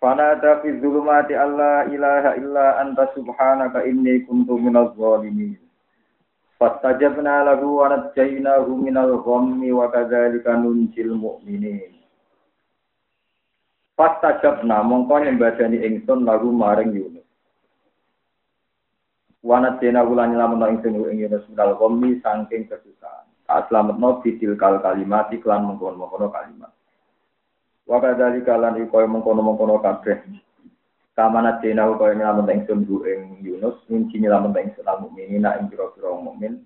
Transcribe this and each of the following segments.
Fanada fi zulumati alla ilaha illa anta subhanaka inni kuntu minaz zalimin. Fastajabna lahu wa najjaynahu minal ghammi wa kadzalika nunjil mu'minin. Fastajabna mongko nyembadani ingsun lagu maring Yunus. Wa najjaynahu lan nyelametno ingsun ing Yunus minal ghammi saking kesusahan. Tak selametno bidil kal kalimat iklan mengkono-mengkono kalimat. Waka dari kalan iko mengkono mengkono kabeh. Kamana dina kaya nyelamet ingsun bu ing Yunus, minci nyelamet ingsun al mukminin ing pira-pira mukmin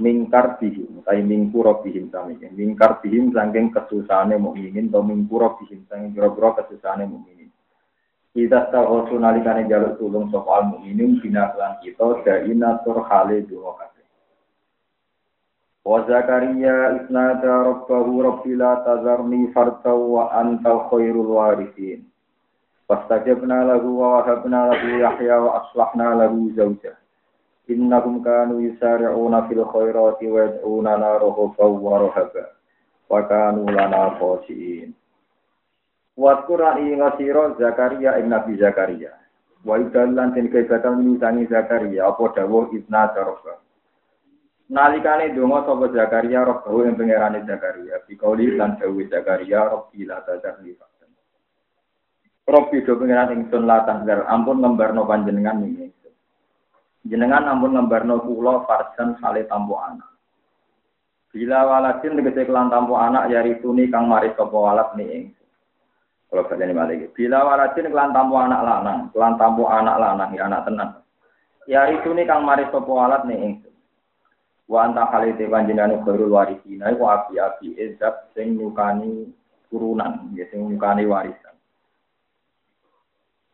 mingkar bihim, tai mingkuro bihim sami. Mingkar bihim saking kesusahane mukminin to mingkuro bihim saking pira-pira kesusahane mukminin. Kita tahu nalikane jaluk tulung sapa al mukminin bina lan kita daina tur hale donga Wa Zakaria isnada rabbahu rabbi la tazarni farta wa anta khairul warithin. Fastajabna lahu wa wahabna lahu Yahya wa aslahna lahu zawjah. Innahum kanu yusari'una fil khairati wa yad'una rahaban wa rahaba. Wa kanu lana khashiin. Wa Qur'an ngasira Zakaria ing Nabi Zakaria. Wa idallan den kaibatal minutangi Zakaria apa dawuh isnada rabbahu. Nalikane donga sapa Zakaria rohbahu ing pangerane Zakaria, bikauli lan dawuh Zakaria robbi la tazarni fakten. Robbi do pangeran ingsun la tazar, ampun ngembarno panjenengan ing. Jenengan ampun ngembarno kula farsan sale tampo anak. Bila waladin tegese kelan tampo anak yari tuni kang maris sapa walad ni ingsun. Kalau kalian balik, bila waladin kelan tampo anak lanang, kelan tampo anak lanang ya anak tenan. Yari tuni kang maris sapa walad ni ingsun. Wa anta khalite panjenengan khairul warisina iku api-api ezat sing nyukani turunan ya sing nyukani warisan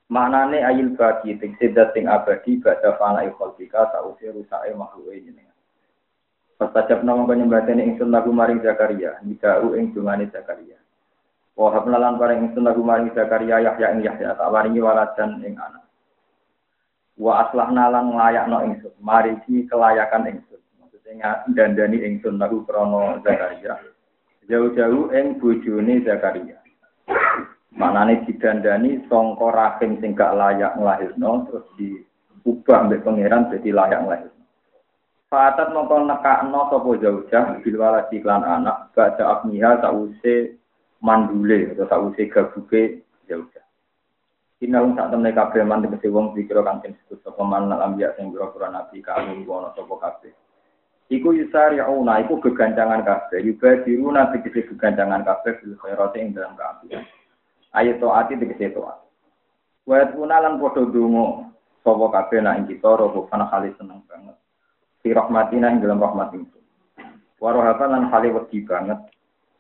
maknane ayil bagi tegese sing abadi badha fana ikhalika sause rusake makhluke jenengan Pastajab nama penyembatan ingsun lagu maring Zakaria, nidau ing dungane Zakaria. Wahab nalan paring ingsun lagu maring Zakaria Yahya ing Yahya tak waringi waladan ing anak. Wa aslah nalan nglayakno ingsun, mariki kelayakan ingsun dandani ingsun lagu krana Zakaria. Jauh-jauh ing bojone Zakaria. Manane didandani sangka rahim sing gak layak nglahirno terus diubah mbek pangeran dadi layak nglahirno. Fatat mongko nekakno sapa jauh-jauh bil waladi klan anak baca apniha sause mandule atau sause gabuke jauh-jauh. Inalung sak temne kabeh man tegese wong dikira kang disebut sapa man ambiya sing pira nabi sapa kabeh. Iku yusari'una, iku gegancangan kabeh. Yubadiruna tegese gegancangan kabeh bil khairati ing dalam kaapian. Ayat to'ati tegese to'at. Wayat puna lan podo dungo. Sopo kabeh na ing kita, robo kana kali seneng banget. Fi rahmatina ing dalam rahmat itu. Warohatan lan kali wedi banget.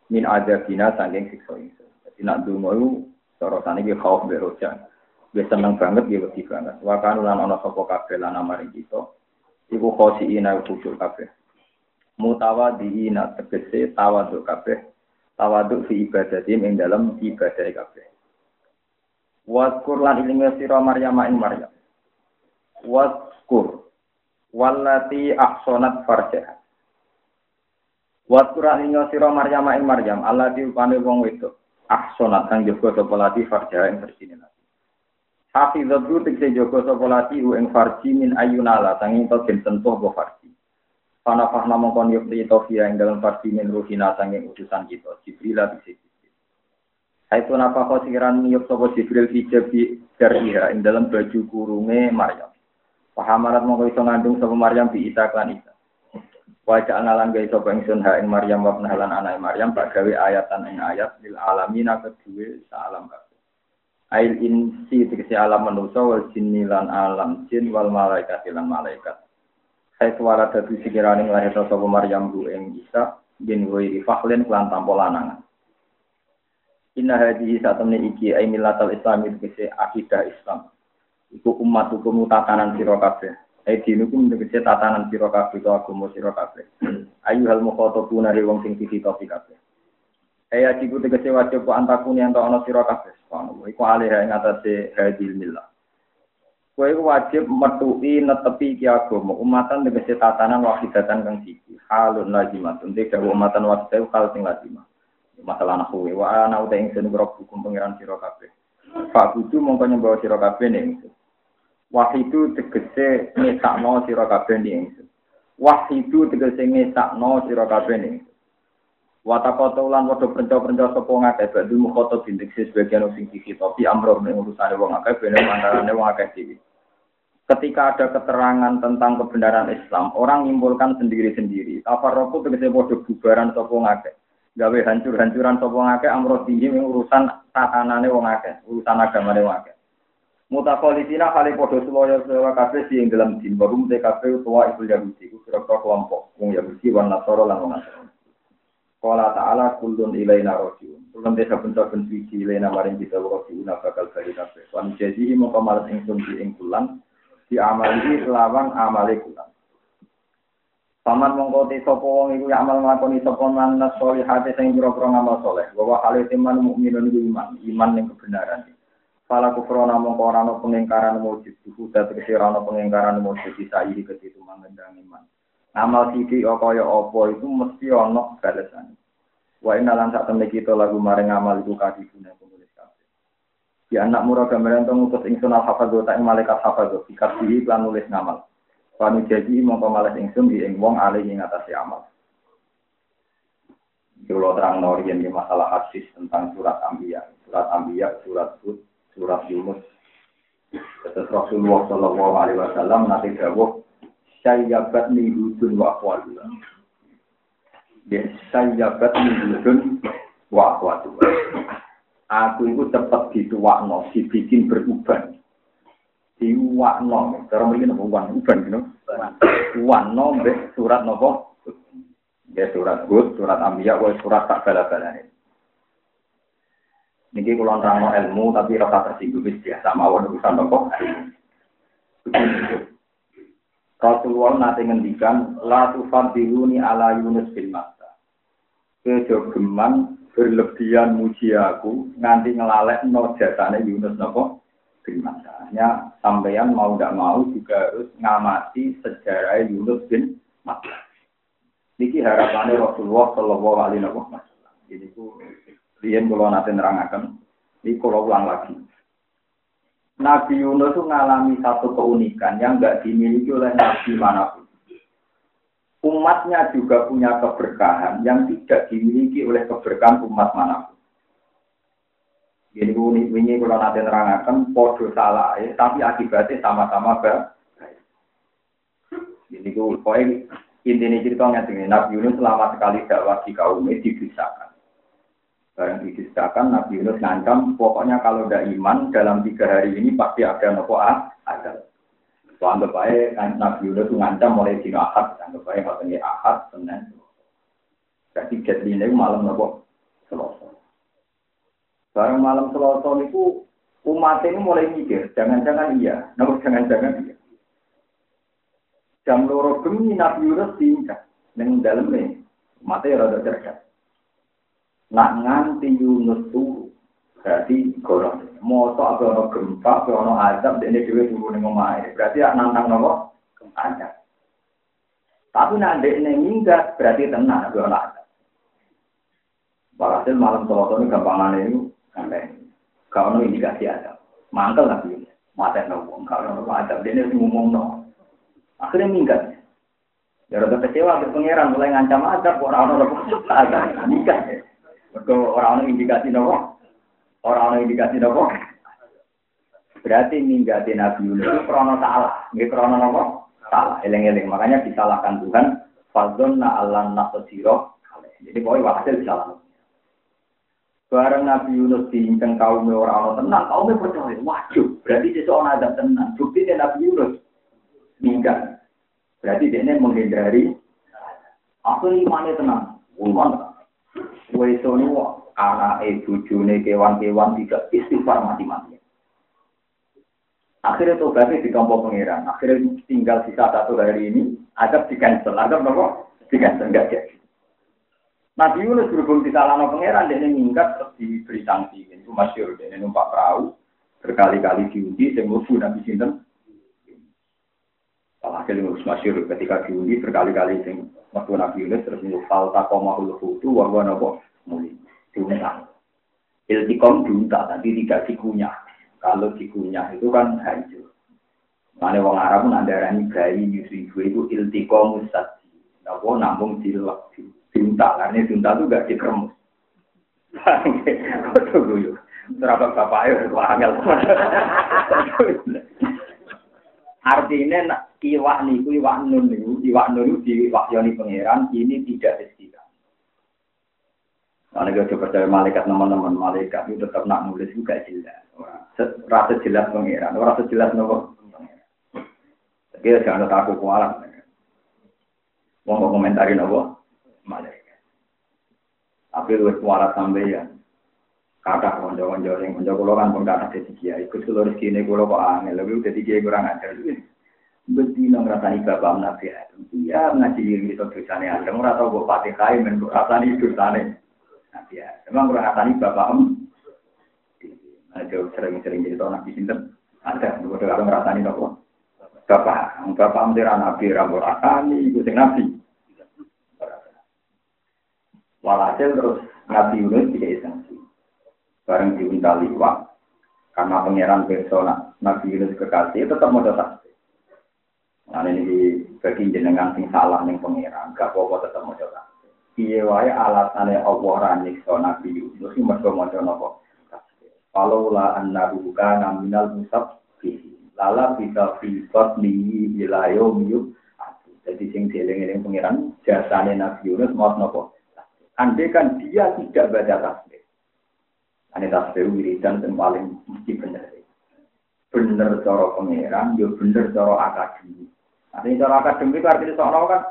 Min adabina sangking sikso itu. Jadi nak dungo itu, sorotane ki khauf beroja. Dia seneng banget, dia wedi banget. Wakanu lan ono sopo kabeh lan amaring kita. Iku khosi ina khusyuk kabeh. Mutawadiina tegese tawaduk kabeh. Tawaduk fi ibadatim ing dalam ibadah kabeh. Waskur lan ilinge sira Maryam ing Maryam. Waskur wallati ahsanat farjaha. Waskur lan ilinge sira Maryam ing Maryam Allah diupane wong wedok ahsanat kang jaga sapa lati farjaha ing bersine Hafizatu tegese jaga sapa ing farji min ayunala sanging to den sentuh apa farji Pana fahna mongkon yukti tofia yang dalam farsi min ruhina sanging utusan kita. Jibril bisa Jibril. Hai tu napa kau sikiran miyuk sopo Jibril hijab di yang dalam baju kurunge Maryam. Pahamarat mongko iso ngandung sopo Maryam di Isa klan Isa. Wajah analan gaya sopo ingsun ha ing Maryam wa penahalan anak Maryam pak gawe ayatan ing ayat lil alamina kedua saalam kabeh. Ail insi tegesi alam manusa wal jinni lan alam jin wal malaikat lan malaikat. Saya suara dadu sikirane nglahirno sapa Maryam bu ing Isa bin Wairi Fakhlin kelan tanpa lanangan. Inna hadhihi satamne iki ai millatal Islam iki akidah Islam. Iku umat hukum tatanan sira kabeh. Ai dinukum tegese tatanan sira kabeh agama sira kabeh. Ayu hal mukhatabuna wong sing dititopi kabeh. Ai ajibu tegese wajib antakuni anto ana sira kabeh. Subhanallah. Iku alih ing atase hadil millah. Kowe wajib metuhi netepi iki agama umatan tegese tatanan wahidatan kang siji. Halun lazimatun. Tidak umatan wahidah hal sing lazimah masalah nahu wa ana uta ingsun hukum pangeran sira kabeh Pak Budu mongko nyembah sira kabeh ning ingsun Wahidu tegese ngesakno sira kabeh ning ingsun Wahidu tegese ngesakno sira kabeh ning Watakota ulan padha penca-penca sapa ngakeh badhe mukhoto bintik sebagian sing dikitopi amro ning urusane wong akeh bene mantarane wong akeh dhewe Ketika ada keterangan tentang kebenaran Islam, orang menyimpulkan sendiri-sendiri. Tafarroku tegese padha bubaran sapa ngakeh gawe hancur-hancuran sapa ngake amro tinggi urusan tatanane wong akeh, urusan agamane wong akeh. Mutakolisina kali podo seloyo sewa kafe si ing dalam din baru mute kafe tua itu Yahudi, itu kira kelompok wong Yahudi wan Nasoro lan wong. Kala ta'ala kullun ilaina rojiun. Kullun desa bentuk-bentuk suci ilaina maring kita rojiun bakal bali kafe. Wan jadi mau kemarin ingsun di ing kulan, di amali lawan amali kulan. Paman mongko te wong iku amal nglakoni sapa man hati sing pira-pira ngamal saleh. Wa hale teman mukminun iku iman, iman ning kebenaran. Fala kufrona mongko ora ana pengingkaran wujud, huda tegese ora ana pengingkaran wujud isa iki ketitu mangendang iman. Amal sithik kaya apa itu mesti ana balasan. Wa inna lan sak temne kita lagu maring amal iku kadibune penulis kabeh. Ya anak murah gambaran to ngutus ingsun al-hafadz ta malaikat hafadz, dikasih lan nulis ngamal. Panu jadi mau malas ingsun di ing wong alih ing atase amal. Kalau terang norian di masalah hadis tentang surat Ambiya, surat Ambiya, surat Hud, surat Yunus. Terus Rasulullah Shallallahu Alaihi Wasallam nanti dawuh sayyabat ni hudun wa akhwatullah. Ya sayyabat ni hudun wa akhwatullah. Aku itu cepat dituakno, dibikin beruban. Diwakno cara mriki nopo wan uban gitu wano mbek surat nopo ya surat Hud surat Ambiya wae surat tak bala-balane. Niki kula nerangno ilmu tapi rasa tersinggung biasa mawon urusan nopo Rasulullah nanti ngendikan la tufadiluni ala Yunus bin Matta kejogeman berlebihan muji aku nganti ngelalek no jasane Yunus nopo bin Makkahnya sampeyan mau tidak mau juga harus ngamati sejarah Yunus bin Makkah. Niki harapannya Rasulullah Shallallahu Alaihi Wasallam. Ini ku lian kalau nanti nerangakan. Ini kalau ulang lagi. Nabi Yunus itu mengalami satu keunikan yang nggak dimiliki oleh Nabi mana pun. Umatnya juga punya keberkahan yang tidak dimiliki oleh keberkahan umat mana pun. Ini ini ini kalau nanti nerangakan podo salah, ya, tapi akibatnya sama-sama baik. Ini ku poin intinya ceritanya dengan Nabi Yunus selama sekali dakwah di kaum ini dibisakan. Barang dibisakan Nabi Yunus ngancam, pokoknya kalau tidak iman dalam tiga hari ini pasti ada nopo ah, ada. So, anggap baik Nabi Yunus ngancam mulai dino ahad, anggap baik kalau ahad, senin. Jadi jadi ini malam nopo selesai. Barang malam Selasa itu umat ini mulai mikir, jangan-jangan iya, namun jangan-jangan iya. Jam loro gemi Nabi Yunus tingkat, neng dalam nih, umatnya rada cerdas. Nak nganti Yunus turu, berarti golong. Moto apa ono gempa, apa ono azab, ini juga turu neng omai. Berarti ya nantang nopo azab. Tapi nanti neng minggat, berarti tenang, apa ono azab. Walhasil malam Selasa ini gampangan ini? Sampai kalau indikasi ada mangkel lagi mata nopo kalau nopo dia ini ngomong no. Akhirnya minggat ya rada kecewa ke pangeran mulai ngancam ada orang orang nopo ada minggat orang orang indikasi nopo orang orang indikasi nopo berarti minggatin Nabi Yunus itu krono salah nggak krono nopo salah eleng-eleng makanya disalahkan Tuhan fadzonna Allah nasosiro jadi pokoknya hasil disalahkan Bareng Nabi Yunus diinceng kaum orang orang tenang, kaum percaya wajib. Berarti seseorang ada tenang. Bukti Nabi Yunus meninggal. Berarti dia ini menghindari. Aku imannya tenang. Iman. Wesoni anak bojone kewan-kewan tidak istighfar mati-mati. Akhirnya tobatnya ditompo pangeran. Akhirnya tinggal sisa satu hari ini, agak di cancel. Agak nopo di cancel enggak jadi. Nabi Yunus berhubung di salano pangeran, dia minggat terus diberi sanksi. Ini masyur, dia numpak perahu berkali-kali diundi, saya mau Nabi Sinten. Salah hasil ngurus masyur ketika diundi berkali-kali sing waktu Nabi Yunus terus ngurus falta komahul hutu warga nopo muli diuntang. Iltikom diunta tapi tidak dikunyah. Kalau dikunyah itu kan hancur. Mana wong Arab pun ada rani bayi gue itu iltikom musati. Nopo nambung dilek diunta karena diunta itu gak dikremus. Kau tunggu yuk. Terapa bapak ayo, angel. Artinya iwak niku iwak nun niku iwak nun di wahyoni pangeran ini tidak istilah. Nah, kalau kita percaya malaikat teman-teman malaikat itu tetap nak nulis juga jelas. Rasa jelas pangeran, rasa jelas nopo. Dia jangan takut kualat. Mau komentarin nopo malaikat. Tapi lu kualat sampai ya kata konco-konco yang konco kulo kan pun kata kiai ikut seluruh rezeki kulo kok angel lebih jadi kiai kurang ajar betina ngrasani bapak nabi Adam iya ngaji diri itu dosane Adam ora tau kok pati kai men kok rasani dosane nabi Adam emang kurang ngrasani bapak em. Ada sering-sering jadi nabi sinten. Ada udah kalau ngrasani nopo bapak bapak mendira nabi ra rasani iku sing nabi. Walhasil terus nabi Yunus tidak sanksi bareng diuntal liwat karena pangeran persona Nabi Yunus kekasih tetap mau tasbih. Nah ini bagi jenengan sing salah ning pangeran, gak apa-apa tetap mau tasbih. Piye wae alasane Allah ra nyiksa Nabi Yunus sing mergo maca napa? Kalau la annahu kana minal musabbihin. Lala bisa fi batnihi ila yaumil Jadi sing dieling-eling pangeran jasane Nabi Yunus mau napa? Andai kan dia tidak baca tasbih Ane tasbih wiridan dan paling mesti bener. Bener cara pangeran, yo ya bener cara akademi. Artinya cara akademi itu artinya seorang kan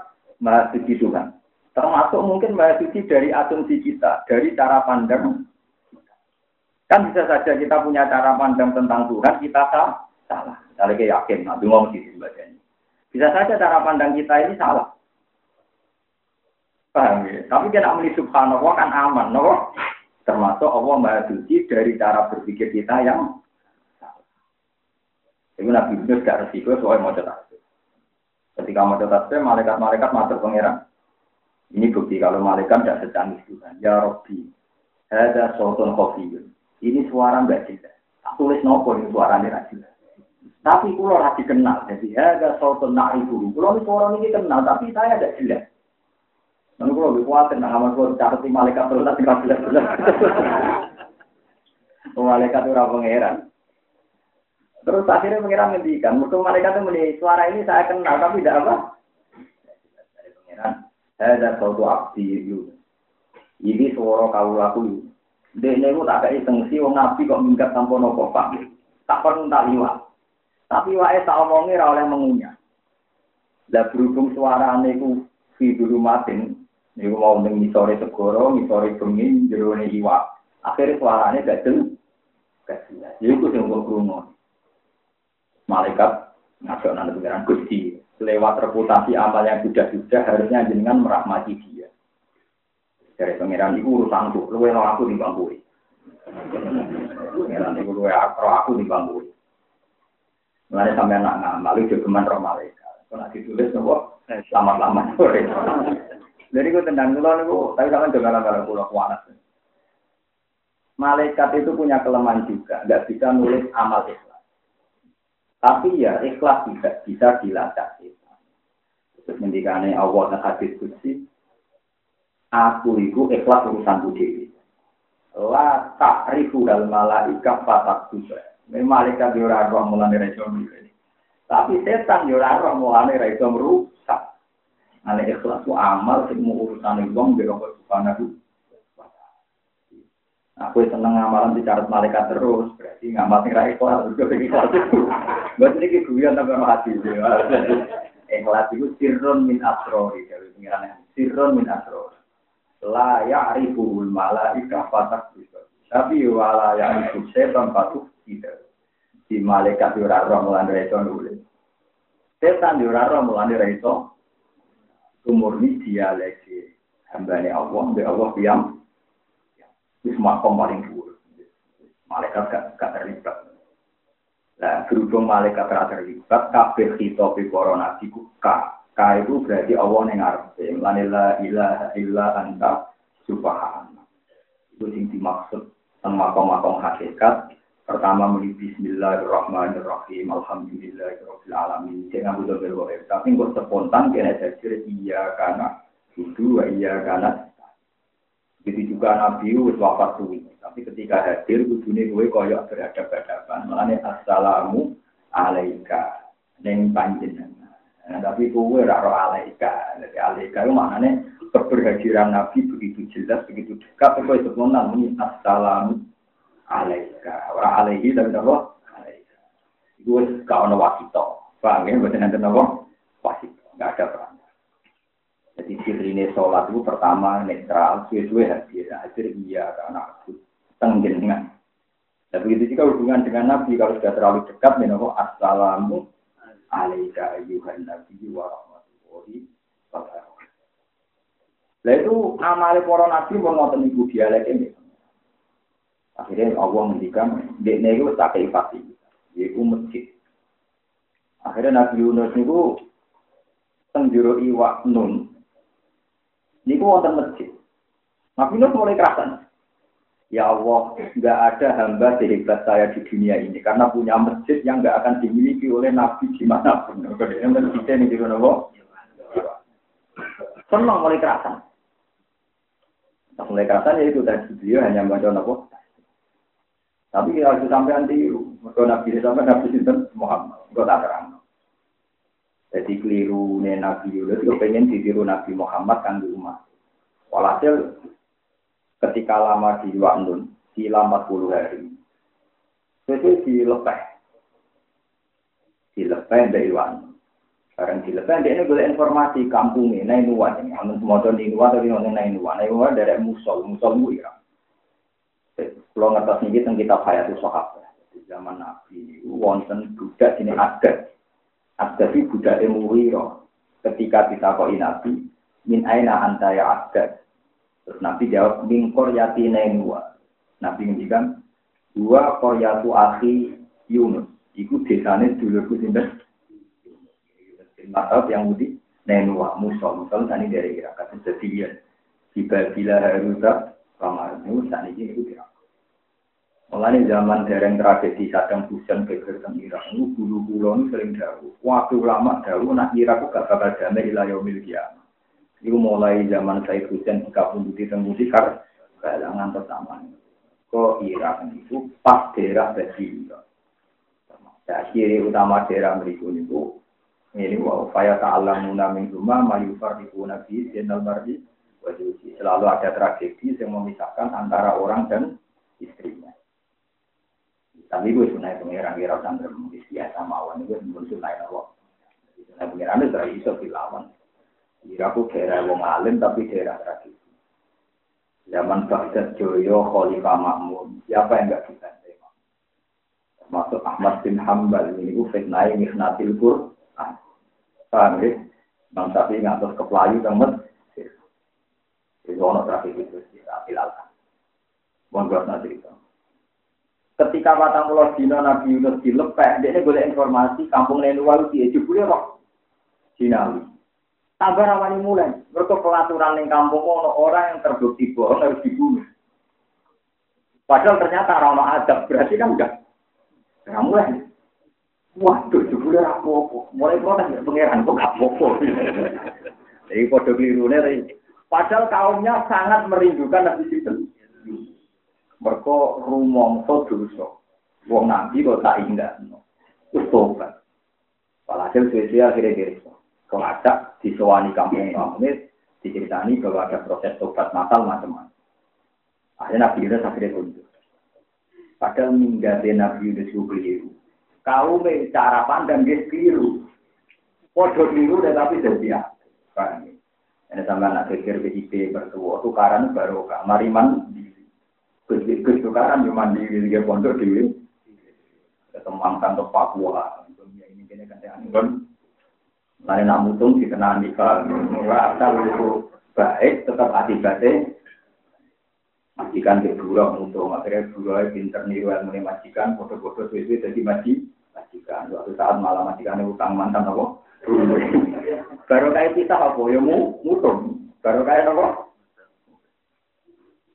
bahas suci Tuhan. Termasuk mungkin bahas suci dari asumsi kita, dari cara pandang. Kan bisa saja kita punya cara pandang tentang Tuhan, kita salah. salah. Misalnya kayak yakin, nanti ngomong di bacanya. Bisa saja cara pandang kita ini salah. Paham ya? Tapi kita ambil subhanallah kan aman, no? Termasuk Allah Maha Suci dari cara berpikir kita yang salah. Itu Nabi Yunus gak resiko soal mau tasbih. Ketika mau tasbih, malaikat-malaikat masuk pengiran. Ini bukti kalau malaikat tidak secanggih Tuhan. Ya Rabbi, ada sultan khofiyun. Ini suara nggak jelas. Tak tulis nopo ini suaranya nggak jelas. Tapi kulo rasi kenal. Jadi ada sultan na'rifu. Kulo ini suara ini kenal, tapi saya tidak jelas. Lalu kalau lebih kuat, nah amal kalau catat malaikat terus nanti kasih jelas Malaikat itu pangeran. Terus akhirnya pangeran ngendikan, musuh malaikat itu meni suara ini saya kenal tapi tidak apa. Dari pangeran, saya ada suatu abdi itu. Ini suara kau laku. Dia ini tak kayak sengsi, wong nabi kok minggat tanpa nopo pak. Tak perlu tak liwat. Tapi wae tak omongnya oleh mengunyah. Lah berhubung suara niku fi dulu matin, Niku mau ning ngisore segoro, ngisore bengi, jerone iwak. Akhirnya suaranya gak jelas. Jadi itu yang gue Malaikat ngajak nanti pengiran Gusti. Lewat reputasi amal yang sudah-sudah harusnya jenengan merahmati dia. Dari pengiran itu. Lu yang aku di bangku. Pengiran itu lu aku di bangku. Mulai sampai anak ngamal, itu geman roh malaikat. Kalau ditulis nopo, selamat-selamat sore. Jadi gue tendang dulu nih tapi jangan dengar dengar pulau kuanas. Malaikat itu punya kelemahan juga, nggak bisa nulis amal ikhlas. Tapi ya ikhlas tidak bisa dilacak. Terus mendikane Allah dan hadis aku itu ikhlas urusan budi. La ribu dal malaikat fatak juga. Memang malaikat orang mulai rejo Tapi setan di orang mulai rejo merusak. Ane ikhlas itu amal mau urusan wong Allah Subhanahu Aku seneng ngamalan di carat malaikat terus, berarti ngamal sing ra ikhlas juga sing ikhlas. Buat ini guyon tapi hati. Ikhlas itu sirron min asrori dari pengiran sirron min asrori. la ya'rifuhul malaika fatak Tapi wala ya'rifu setan patuh tidak. Di malaikat ora roh mulane ra iso nulis. Setan ora roh mulane ra iso umurni dia lagi hambane Allah, mbek Allah diam. Wis makom paling dhuwur. Malaikat gak, gak terlibat. Nah, berhubung malaikat gak terlibat, kabeh kita para nabi ku Ka itu berarti Allah yang ngarep. Mulane la ilaha illa anta subhanallah. Itu sing dimaksud teng makom-makom hakikat. Pertama muni bismillahirrahmanirrahim. Alhamdulillahirabbil alamin. Jangan butuh berwahir. Tapi kok spontan kena jadi iya karena itu iya karena Begitu juga Nabi wis wafat suwi. Tapi ketika hadir kudune kowe koyok berhadapan-hadapan. Mulane assalamu alaika ning panjenengan. Nah, tapi kue raro alaika. Jadi alaika itu maknanya keberhadiran Nabi begitu jelas, begitu dekat. Kue sebenarnya ini assalamu alaika. Orang alaihi tapi apa? Alaika. Itu gak ada wasito. Paham ya? Bukan nanti apa? Wasito. Gak ada. Jadi ciri ini sholat itu pertama netral, suwe-suwe hadir. Hadir iya karena aku tenggengan. Dan begitu juga hubungan dengan Nabi, kalau sudah terlalu dekat, menurut assalamu alaika ayyuhan nabi wa rahmatullahi wa barakatuh. Itu amale para nabi pun ngoten iku dialek ini. Akhirnya Allah mendikan, dia nego tak pasti, yaitu masjid. Akhirnya Nabi Yunus niku teng jero iwak nun. Niku wonten masjid. Nabi Yunus mulai kerasan. Ya Allah, nggak ada hamba sehebat saya di dunia ini karena punya masjid yang nggak akan dimiliki oleh Nabi di mana pun. Ini masjid ini di mana Senang mulai kerasan. Pas mulai kerasan ya itu tadi beliau hanya baca nopo. Tapi kalau sampai nanti, kalau Nabi sampai Nabi Sinten Muhammad, enggak tak terang. Jadi keliru nih Nabi Yunus, pengen ditiru Nabi Muhammad kan di rumah. Walhasil ketika lama di Wandun, di 40 hari. Itu dilepeh. Dilepeh dari Wandun. Sekarang dilepeh, dia ini boleh informasi kampungnya, nah ini wan, ini amun semua ini wan, tapi ini nah ini wan, nah ini dari musol, musol mu ya. Kalau ngertos nih kita kitab Hayatul Sahabat, di zaman Nabi, wonten budak ini ada, ada sih budak Emuwiro, ketika kita koi Nabi, min aina anta ya ada, Terus Nabi jawab, min koryati nenua. Nabi ngendikan, dua koryatu akhi Yunus. Iku desane dulurku sinten. Masalah yang mudi nenua musol musol tani dari Irak. Kata sedian. Tiba bila haruta kamar itu tani ini itu Irak. Mulai zaman dereng tragedi Saddam Hussein ke teng Irak, itu bulu-bulu ini sering. Waktu lama jauh, nak Irak gak bakal damai ilah yaumil. Itu mulai zaman saya hujan jika pun di tembusi kar galangan pertama. Kok Irak itu pas daerah Ya, kiri utama daerah mereka itu ini wow faya ta'alamuna min rumah mayufar di nabi jenal bardi wajusi selalu ada tragedi yang memisahkan antara orang dan istrinya tapi gue sebenarnya pengiran kira sandra mungkin biasa mawon itu sebelum sunai Allah sunai pengiran itu dari iso dilawan Irak itu daerah wong alim tapi daerah tradisi. Zaman Baghdad Joyo, Khalifah Makmun, siapa yang nggak bisa terima? Termasuk Ahmad bin Hambal, ini itu fitnah Mihnatil Qur'an. Paham ya? Bang Sapi ngatur ke Pelayu temen. Itu ono tradisi itu, kita filalkan. Mohon nanti itu. Ketika Patang Pulau Dino Nabi Yunus dilepek, dia ini boleh informasi kampung Nenuwalu dia jebule roh. Sinawi. Tambah rawani mulai. Mereka pelaturan yang kampung ono orang yang terbukti bohong harus dibunuh. Padahal ternyata ramah adab berarti kan enggak. Nah, mulai. Waduh, jebule apa-apa. Mulai protes ya pangeran kok gak apa-apa. Jadi kode keliru Padahal kaumnya sangat merindukan Nabi Sinten. Mereka rumongso dosa. Wong Nabi kok tak indah. Terus tobat. Walhasil sesuai akhirnya diri. Kelacak disewani kampung kampung diceritani bahwa ada proses tobat masal macam-macam. Akhirnya Nabi Yunus akhirnya tunjuk. Padahal minggatnya Nabi Yunus itu keliru. Kau cara pandang dia keliru. Podo keliru dan tapi jadi ya. Ini sama anak pikir PIP bertua, tukaran baru kak, mariman Gus Gus tukaran cuma di dia pondok di ketembangkan ke Papua. Ini kini kan yang Lain nak mutung dikenal nikah, asal itu baik, tetap akibatnya majikan di buruk mutung, akhirnya buruk pinter niru ilmu majikan, foto-foto suwe jadi maji, majikan. Suatu saat malah majikan utang mantan apa? Baru kayak kita apa? Ya mu, mutung. Baru kayak apa?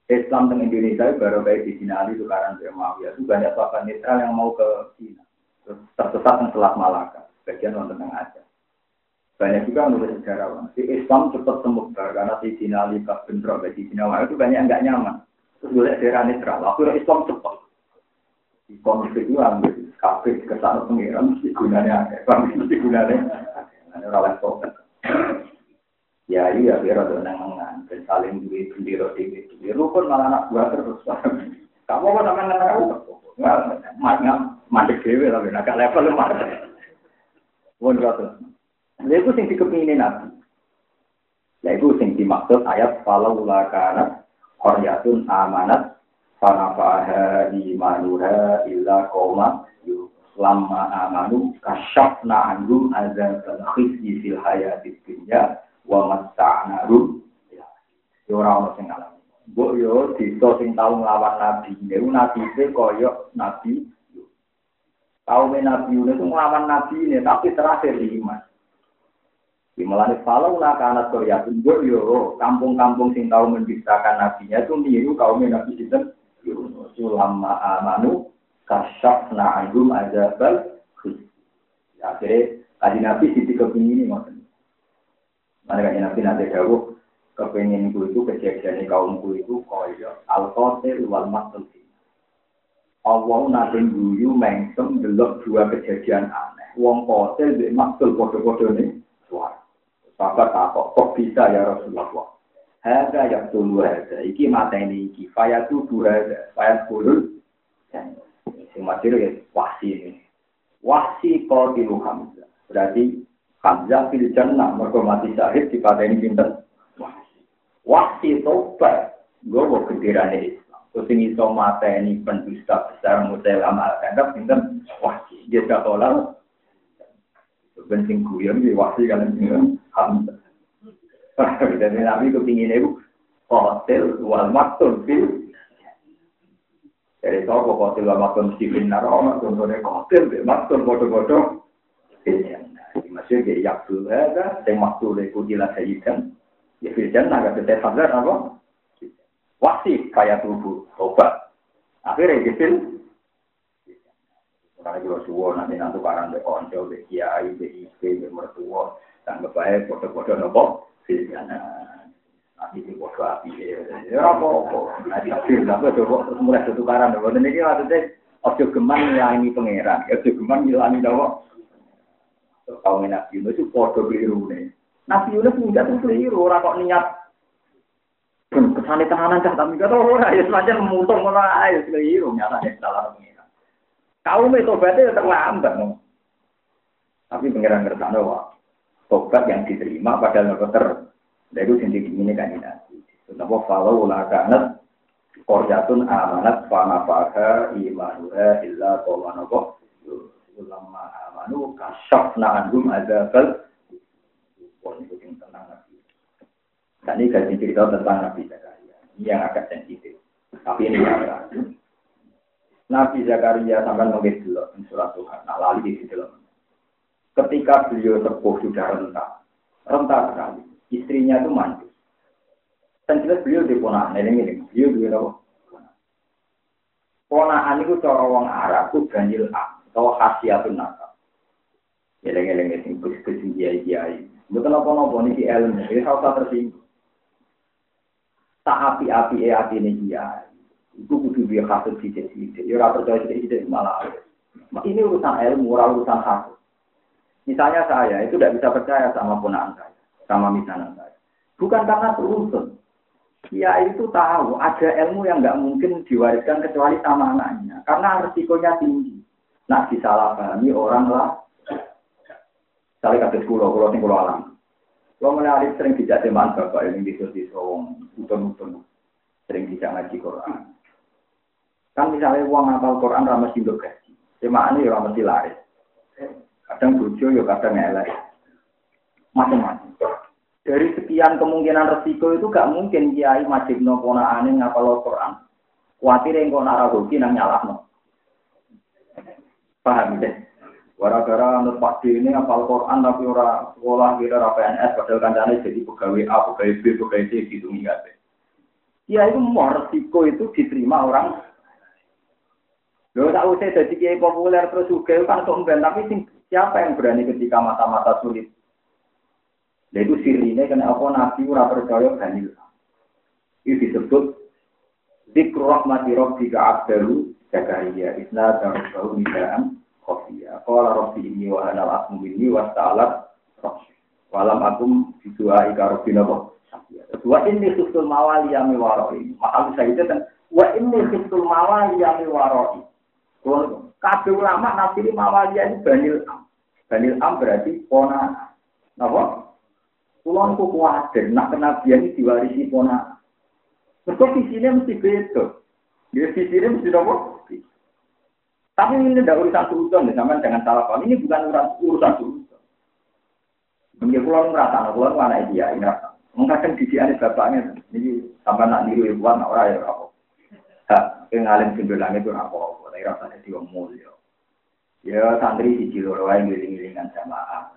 Islam di Indonesia baru kayak di Cina Ali tukaran Muawiyah itu banyak sahabat netral yang mau ke Cina. Tersesat di Selat Malaka, bagian nonton yang aja. Banyak juga menurut sejarawan. Si Islam cepat semebar karena si Cina Libat Bendro, di Cina itu banyak nggak nyaman. Terus boleh daerah netral. Akhirnya Islam cepat. Di konflik itu ambil kafe ke sana pengiran, mesti gunanya. Mesti gunanya ada. Orang level. Ya iya, biar ada. Dan saling duit, bendiro, duit. Lu pun malah anak buah terus. Kamu kok sama anak aku? Nggak, mandek dewe lah. Agak level lu mandek. Pun Lha iku sing dikepingine Nabi. Lha iku sing dimaksud ayat falau la kana qaryatun amanat fanafaha imanuha illa qauma lamma amanu kasyafna anhum azabal khizyi fil hayatid dunya wa matta'nahum ya ora ono sing ngalami. Mbok yo desa sing tau nglawan nabi. Niku nabi se koyo nabi. Kaum Nabi Yunus itu ngelawan Nabi ini, tapi terakhir iman. Dimulai kalau nak anak Korea tunggu yo kampung-kampung sing tahu menciptakan nabinya itu niru kaum nabi sinten? Ulama amanu kasyaf na'agum azabal ya, akhirnya kaji nabi sisi kepingin ini ngoten mana kaji nabi nanti jauh kepingin ku itu kejadian kaumku itu koyo al qatil wal maktul Allah nanti guyu mengsem delok dua kejadian aneh wong di maktul podo-podo nih suara Sahabat takut, kok bisa ya Rasulullah? Hada yang tulu hada, iki mata ini iki, faya tubuh hada, faya kulul. Yang mati ya wahsi ini. Wahsi kau tilu Hamzah. Berarti Hamzah fil jannah, mereka mati syahid di pada ini. Wahsi tobat, gue mau kendirane Islam. Terus ini so mata ini pendusta besar, mutelama, anggap pinter. Wahsi, dia gak tolak. Bensin guyon, di wahsi kalian hamzah. Jadi Nabi kepingin itu hotel wal maktun fil. Jadi toko hotel wal maktun mesti benar. Oh, contohnya hotel be maktun bodoh-bodoh. Maksudnya dia yakul ada, saya maktun itu jelas sajikan. Ya firjan agak tetap sadar apa? Wasi kaya tubuh, obat. Akhirnya gitu. Karena juga suwo nanti nanti barang be onco, be kiai, be ipe, be mertua. Anggap baik foto-foto nopo Filipina. Nanti di api ya. Nanti akhir tapi coba terus mulai tukaran. Dan ini maksudnya nopo. Itu nih. Nabi Yunus enggak tuh keliru, orang kok niat kesane tenanan cah tapi kata ora ya semacam mutung ngono ae keliru nyata salah pengiran. Kaum itu berarti terlambat. Tapi pengiran ngerti wah tobat yang diterima padahal nggak ter. Itu sendiri ini kan nanti. Kenapa kalau kanat korjatun amanat fanafaha imanuha illa qawmanokoh ulama amanu kasyafna anhum adzabal pun itu yang tenang Nabi. Dan ini kasih cerita tentang Nabi Zakaria. Ini yang agak sensitif. Tapi ini yang Nabi Zakaria sampai mengisi dulu surat Tuhan. Nah, lalu di situ Ketika beliau sepuh sudah rentah, rentah sekali. Istrinya itu mandul. Dan jelas beliau di ponaan, ini ini, beliau di apa? Ponaan itu cara orang Arab itu ganjil A, atau khasiatun nakal. Eleng-eleng itu, kus-kus kiai-kiai. Bukan apa-apa ini ilmu, ini harus tersinggung. Tak api-api e hati ini kiai. Itu kudu dia kasut sidik-sidik. Ya percaya sidik-sidik malah. Ini urusan ilmu, urusan kasut. Misalnya saya itu tidak bisa percaya sama ponaan saya, sama misalnya saya. Bukan karena beruntun. Dia itu tahu ada ilmu yang nggak mungkin diwariskan kecuali sama anaknya, karena risikonya tinggi. Nah, disalahpahami orang lah. Saya kata sekolah, kalau tinggal alam. Kalau menarik sering tidak teman bapak yang di di sawong, utun-utun, sering tidak ngaji Quran. Kan misalnya uang ngapal Quran ramah sindok gaji, ini ya ramah laris. Kadang bojo ya kadang elek, macam-macam. Dari sekian kemungkinan resiko itu gak mungkin kiai majib no aneh ngapal Quran. Kuatir yang kau nara hoki nang nyalah no. Paham ya? Gara-gara menurut Pak ini apal Quran tapi ora sekolah kira ora PNS padahal kancane jadi pegawai A, pegawai B, pegawai C gitu enggak Ya itu mau resiko itu diterima orang. Lo tak usah jadi kiai populer terus juga kan sombong tapi siapa yang berani ketika mata-mata sulit? Ya itu sirine kena apa nabi ora percaya ganil. Itu disebut Zikru rahmati rabbika abdalu Zakaria Isna dan Rasul Nidaan khofiyah. Qala rabbi ini wa anal asmu ini wa ta'ala Walam akum bidua ika rabbi nabo. Wa ini khiftul mawali yami waroi. Maaf saya itu kan. Wa ini khiftul mawali yami waroi. Kabeh ulama nafsiri mawali ini banil am. Banil am berarti pona. Napa? Kulon ku kuwatir, nak kenabian diwarisi pona. Mereka visinya mesti beda. Dia visinya mesti nopo. Tapi ini tidak urusan sultan, sama jangan salah paham. Ini bukan urusan urusan. Mungkin pulau merasa, pulau mana dia ini rasa. Mengkadang didikan bapaknya, ini sampai nak niru ibuan, orang ya apa. Hak, ngalim simbol langit itu apa. Tapi rasanya dia mulia. Ya santri di Ciloro yang ngiling-ngilingan jamaah.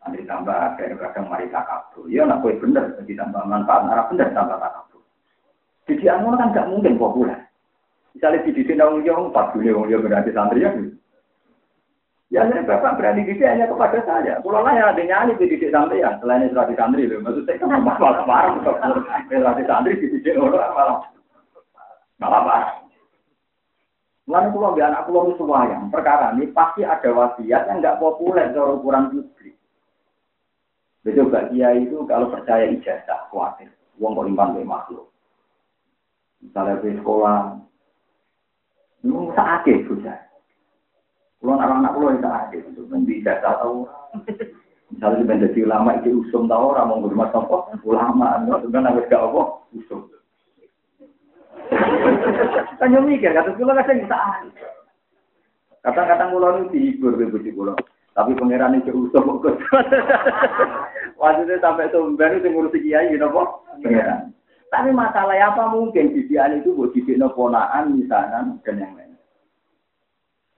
Santri tambah kadang-kadang mari takabur. Ya nak kue bener, jadi tambah manfaat, arah bener tambah takabur. Didikan kan gak mungkin populer. Misalnya di didik nang yang empat dunia wong berarti santri ya. Ya saya bapak berani didik hanya kepada saya. Kalau lah yang ada nyanyi di didik santri ya, selain itu di santri loh. Maksud saya kan malah parah malah di santri di didik orang malah malah parah. Lalu kalau biar anak pulau semua yang perkara ini pasti ada wasiat yang nggak populer dari ukuran publik. Betul gak kiai itu kalau percaya ijazah khawatir, uang kok imbang makhluk. Misalnya di sekolah, Lu sakit bocah. Kulo anak-anak kulo itu sakit nanti jasa tahu. Misalnya jadi ulama itu usum tahu orang mau berumah apa ulama, kan harus gak apa usum. Kan mikir, kata kulo kan bisa Kata-kata kulo itu dihibur di bujuk kulo. Tapi pangeran itu usum kok. Waktu sampai sumber itu ngurusi kiai, kok. Pangeran. Tapi masalah apa mungkin bibian itu buat bibit ponaan misalnya dan yang lain.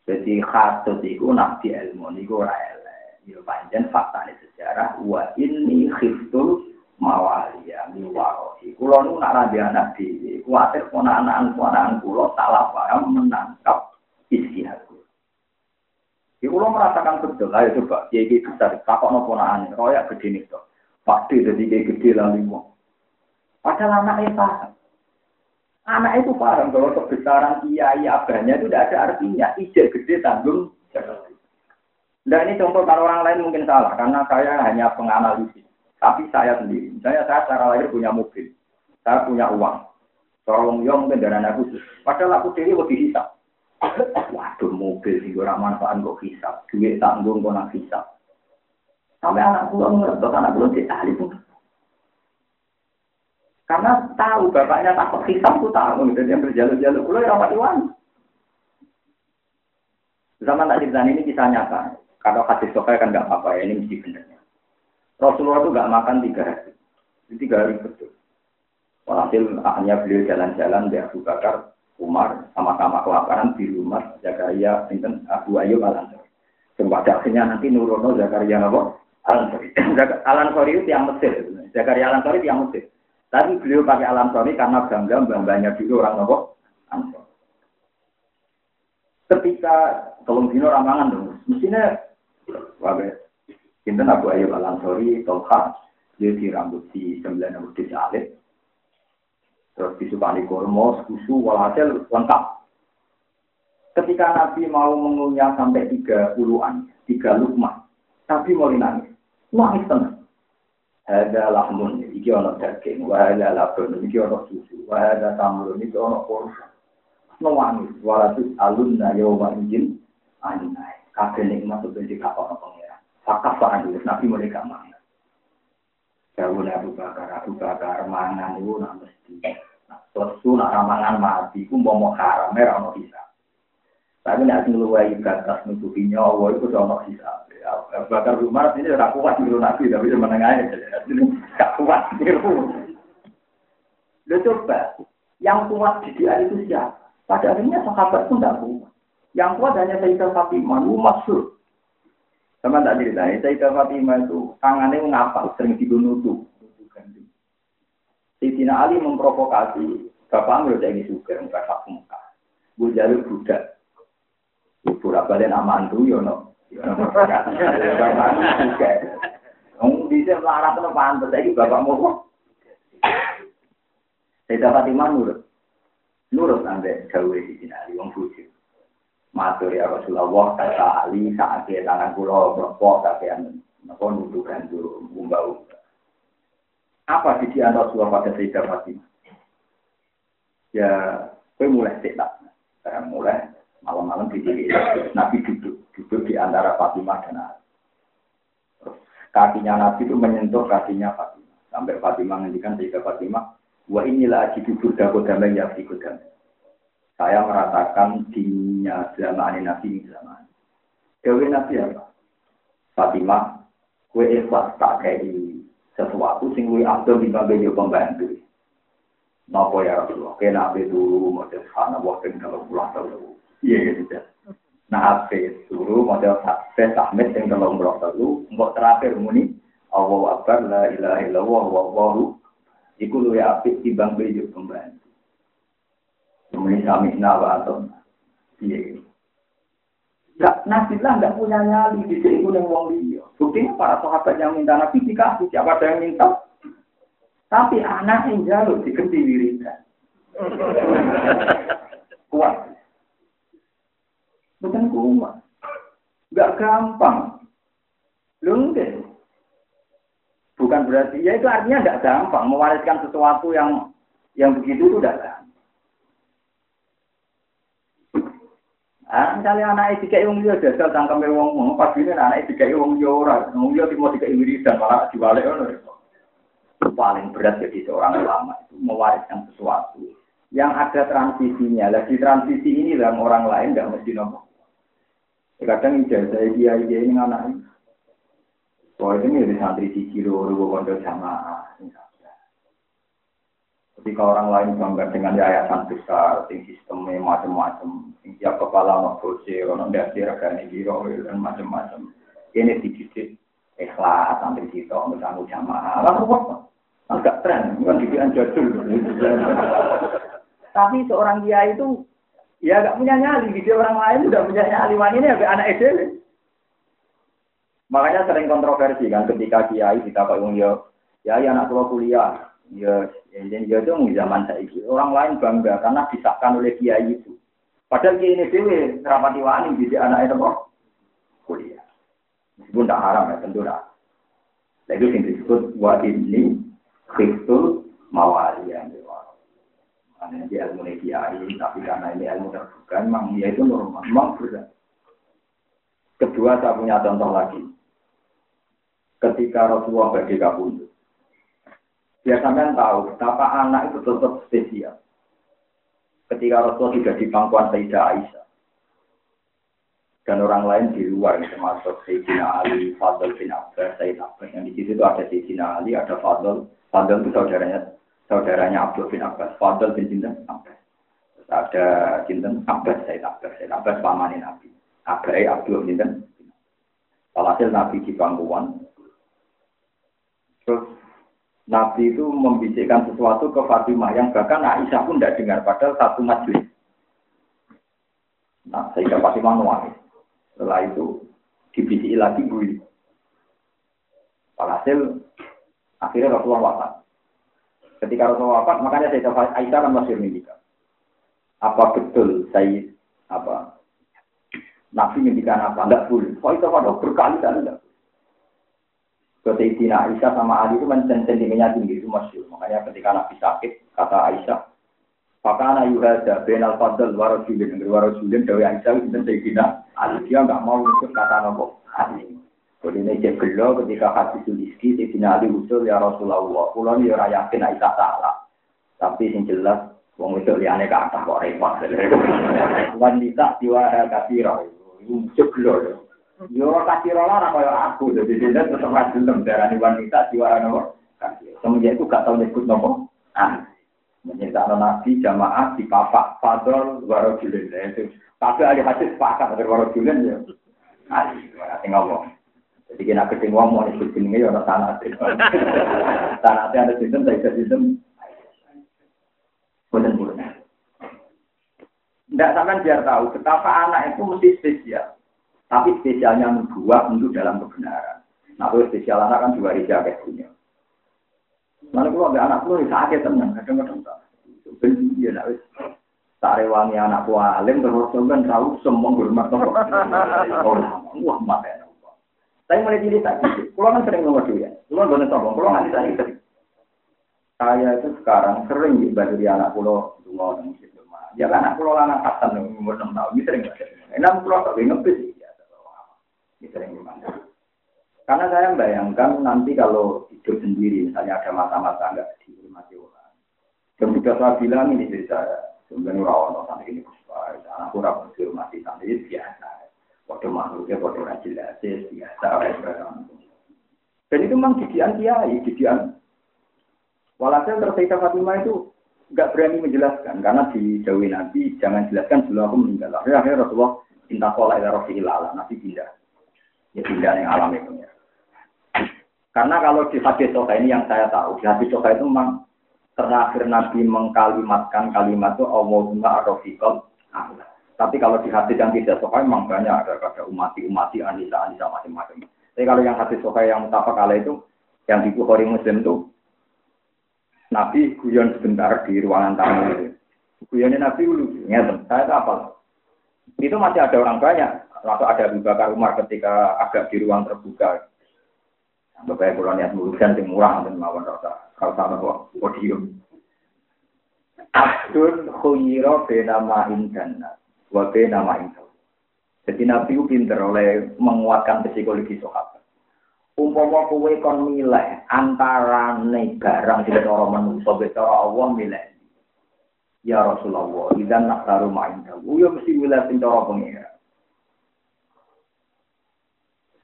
Jadi khatut itu nabi ilmu itu elek. Ya panjang fakta ini sejarah. Wa ini khiftul mawalia miwarohi. Kulo nu nak rabi anak di kuatir ponaan ponaan kulo salah paham menangkap isi aku. Ya kulo merasakan betul ya coba. Kiai besar takut no ponaan. Royak gede nih tuh. Pasti jadi gede lah. Padahal anaknya paham. Anak itu paham bahwa kebesaran kiai abahnya itu tidak ada artinya. Ijek gede tanggung Nah ini contoh kalau orang lain mungkin salah karena saya hanya penganalisis. Tapi saya sendiri, misalnya saya secara lahir punya mobil, saya punya uang. Tolong yo mungkin dana khusus. Padahal aku sendiri lebih hisap. Waduh mobil sih orang manfaat kok hisap, duit tanggung kok nak hisap. Sampai anak pulang ngerti, anak pulang di ahli pun karena tahu bapaknya takut hisap tuh tahu gitu dia berjalur-jalur kulo ya rapat iwan. Zaman tak ini kisah nyata. Kalau kasih sokai kan nggak apa-apa ya ini mesti benernya. Rasulullah itu nggak makan tiga hari. Itu tiga hari betul. Walhasil akhirnya beliau jalan-jalan di Abu Bakar, Umar sama-sama kelaparan di rumah Zakaria, Sinten Abu Ayyub Al Ansori. Pada akhirnya nanti Nurono Zakaria Nabo Al Ansori. Al Ansori itu yang Mesir. Zakaria Al Ansori itu yang Mesir. Tapi beliau pakai alam sori karena bangga bangganya dulu orang nopo. Ketika tolong dino ramangan dong, mestinya wabe. Kita Abu Ayyub Al Ansori, Tolha, dia di rambut di sembilan rambut di salib, terus disukani kormo, susu, walhasil lengkap. Ketika Nabi mau mengunyah sampai tiga puluhan, tiga lukmah, Nabi mau nangis, nangis tenang. Ada lahmun, iki ono daging, wa ada labun, iki ono susu, wa ada tamrun, iki ono kurma. Nangis, walatus alunna yawma izin, anai. Kabeh nikmat di kapal pengira. Fakaf pak Nabi mereka mana. Jauh Abu Bakar, Abu Bakar mangan itu nak mesti. Nah, lesu nak ramangan mati, ku mau haram, merah mau bisa. Tapi nak ngeluai batas nutupi nyawa itu udah bisa. Abu Bakar Umar ini udah kuat di nabi, tapi dia menengahnya jadi gak kuat. Lo coba, yang kuat di dia itu siapa? Pada akhirnya sahabat pun tidak kuat. Yang kuat hanya Sayyidah Fatimah, itu maksud. Sama tak cerita, Sayyidah Fatimah itu tangannya ngapa, sering dibunuh tuh. Sayyidina Ali memprovokasi, Bapak Amir jadi suka, enggak hak muka. Gue jalur budak. Pura balik nama antu, yo no. Ngomong di sini melarat itu pantas, lagi Bapak mau. Sayyidah Fatimah nurut. Nurut sampai jauh di sini, wong bujuk. Matur ya Rasulullah, kata Ali, saat dia tangan pulau, berpok, tapi yang nopo nuduhkan dulu, umbau. Apa di dia Rasulullah pada Sayyidah Fatimah? Ya, gue mulai setak. Saya mulai malam-malam di sini. Nabi duduk, duduk di antara Fatimah dan Ali. Kakinya Nabi itu menyentuh kakinya Fatimah. Sampai Fatimah ngendikan Sayyidah Fatimah, wa inilah aji duduk dago damai ya damai. Saya merasakan dinginnya zaman Nabi ini zaman. Dewi Nabi apa? Fatimah, kue ikhlas tak kayak sesuatu sing luwih abdul dibanding yo pembantu. Napa ya Rasulullah? Kena ape dulu model sana wah ping kalau pulang telu. Iya gitu. Nah ape dulu model ape tahmid sing kalau pulang telu, mbok terakhir muni Allah Akbar la ilaha illallah wallahu iku luwih apik timbang bejo pembantu. Kemudian kami nawa atau iya. Ya, Nabi lah nggak punya nyali di sini yang wong liya. Buktinya para sahabat yang minta Nabi dikasih siapa ada yang minta. Tapi anak yang jalur diganti wiridan. kuat. Bukan kuat. Gak gampang. Lungkit. Bukan berarti, ya itu artinya tidak gampang. Mewariskan sesuatu yang yang begitu itu tidak gampang. Ah, misalnya anak kayak wong liya jajal tangkeme wong mau pas ini anak itu kayak wong liya ora, wong liya timo dikai wiridan malah dibalik ngono. Paling berat jadi seorang ulama itu mewariskan sesuatu yang ada transisinya. Lagi transisi ini dalam orang lain tidak mesti nopo. Kadang ijazah dia dia ini anak ini. Wah ini di santri siji loro kondo jamaah. Ketika orang lain bangga dengan yayasan besar, sing sistemnya macam-macam, sing tiap kepala mau kursi, orang dasi regani biro dan macam-macam. Ini dididik ikhlas sampai situ, bersama jamaah. Lalu apa? Agak tren, bukan didikan jadul. Tapi seorang dia itu ya gak punya nyali, di orang lain udah punya nyali. Ini ya anak SD. Makanya sering kontroversi kan ketika kiai kita pak ya, ya anak tua kuliah, Ya, yang ya itu zaman saya itu. Orang lain bangga karena disahkan oleh kiai itu. Padahal kiai ini dewe rapati wani jadi anak itu kok kuliah. Meskipun tak haram ya tentu. Nah, itu yang disebut wa ini khiftul mawaliyan. Karena dia ilmu kiai, tapi karena ini ilmu terbuka, memang dia itu normal, memang berat. Kedua, saya punya contoh lagi. Ketika Rasulullah bagi kabundut, Biar sampean tahu betapa anak itu tetap spesial. Ketika Rasul tidak di pangkuan Sayyidah Aisyah. Dan orang lain di luar, termasuk Sayyidina Ali, Fadl bin Abbas, Sayyid Abbas. Yang di situ itu ada Sayyidina Ali, ada Fadl. Fadl itu saudaranya saudaranya Abdul bin Abbas. Fadl bin Jinten Abbas. Terus ada Jinten Abbas, Sayyid Abbas. Sayyid Abbas pamanin Nabi. Abai Abdul Jinten. Walhasil Nabi di pangkuan. Terus Nabi itu membisikkan sesuatu ke Fatimah yang bahkan Aisyah pun tidak dengar padahal satu majelis. Nah, sehingga Fatimah nuangis. Setelah itu dibisiki lagi bui. Walhasil akhirnya Rasulullah wafat. Ketika Rasulullah wafat, makanya saya Aisyah kan masih menikah. Apa betul saya apa Nabi ngendikan apa? Enggak boleh. Kok itu pada berkali-kali enggak Sayyidina Aisyah sama Ali itu kan sentimennya tinggi itu masyur. Makanya ketika Nabi sakit, kata Aisyah, Fakana yuhada benal fadl warajulin. Warajulin dari Aisyah itu Sayyidina Ali. Dia nggak mau ikut kata nopo Ali. Kalau ini cek gelo ketika hadis Sulistri, Sayyidina Ali usul ya Rasulullah. Kulo ini ora yakin nek salah. Tapi yang jelas wong itu liane ke atas kok repot. Wanita diwara kasiro. Itu cek gelo. Yo kasiro lah kaya aku. Jadi dia tetap gelem darani wanita diwara nopo. Semenjak itu gak tau nyebut nopo. Ah. Menyertakan nabi jamaah di papak fadol warojulin. Tapi ada hadis sepakat dari warojulin ya. Ali, ngomong. Jadi kena gede wong mau disebut jenenge ya ana tanah. Tanah ada sistem, saya sistem. Boten boten. Tidak sampai biar tahu betapa anak itu mesti spesial. Tapi spesialnya dua untuk dalam kebenaran. Nah, kalau spesial anak kan dua rija kayak punya. Mana kalau ada anak lu sakit tenang, kadang-kadang tak. Benci ya, nak. Tarewangi anak alim terus kan tahu semua hormat. Oh, wah, mati. Saya mulai tak gitu. Kulo kan sering ngomong ya. Kulo boleh sombong. Kulo nggak bisa itu. Saya itu sekarang sering dibantu di anak dua orang musik rumah. Ya kan anak kulo anak kasan umur enam tahun. Ini sering banget. Enam kulo tapi ngepis ya. Ini sering gimana? Karena saya bayangkan nanti kalau hidup sendiri, misalnya ada masa-masa nggak dihormati orang. Dan juga saya bilang ini dari saya, sebenarnya orang orang ini, anak kurang dihormati santri biasa. Waktu makhluknya, waktu rajin biasa. Dan itu memang didian kiai, didian. Walhasil tersisa Fatimah itu nggak berani menjelaskan karena di Jawa Nabi jangan jelaskan sebelum aku meninggal. Akhirnya, Rasulullah minta pola ila rofiil ala Nabi pindah. Ya pindah yang alam itu ya. Karena kalau di hadis Soka ini yang saya tahu, di hadis Soka itu memang terakhir Nabi mengkalimatkan kalimat itu Allahumma arrofiqal Allah. Tapi kalau di hadis yang tidak sokai memang banyak ada kata umati umati anisa anisa macam-macam. Tapi kalau yang hadis sokai yang mutafak kala itu yang di Bukhari Muslim itu Nabi guyon sebentar di ruangan tamu itu. Guyonnya Nabi dulu, ngeten, saya apa? Itu masih ada orang banyak. Lalu ada Abu Bakar Umar ketika agak di ruang terbuka. Bapak kalau niat mulusan yang murah dan mawon rasa kalau sama kok podium. Abdul khuyiro benama indanat wabe nama itu. Jadi Nabi pinter oleh menguatkan psikologi sahabat. Umpama kowe kon milih antara barang sing cara manusa cara Allah milih. Ya Rasulullah, idan nak taruh main tahu, ya mesti milih sing cara pengira.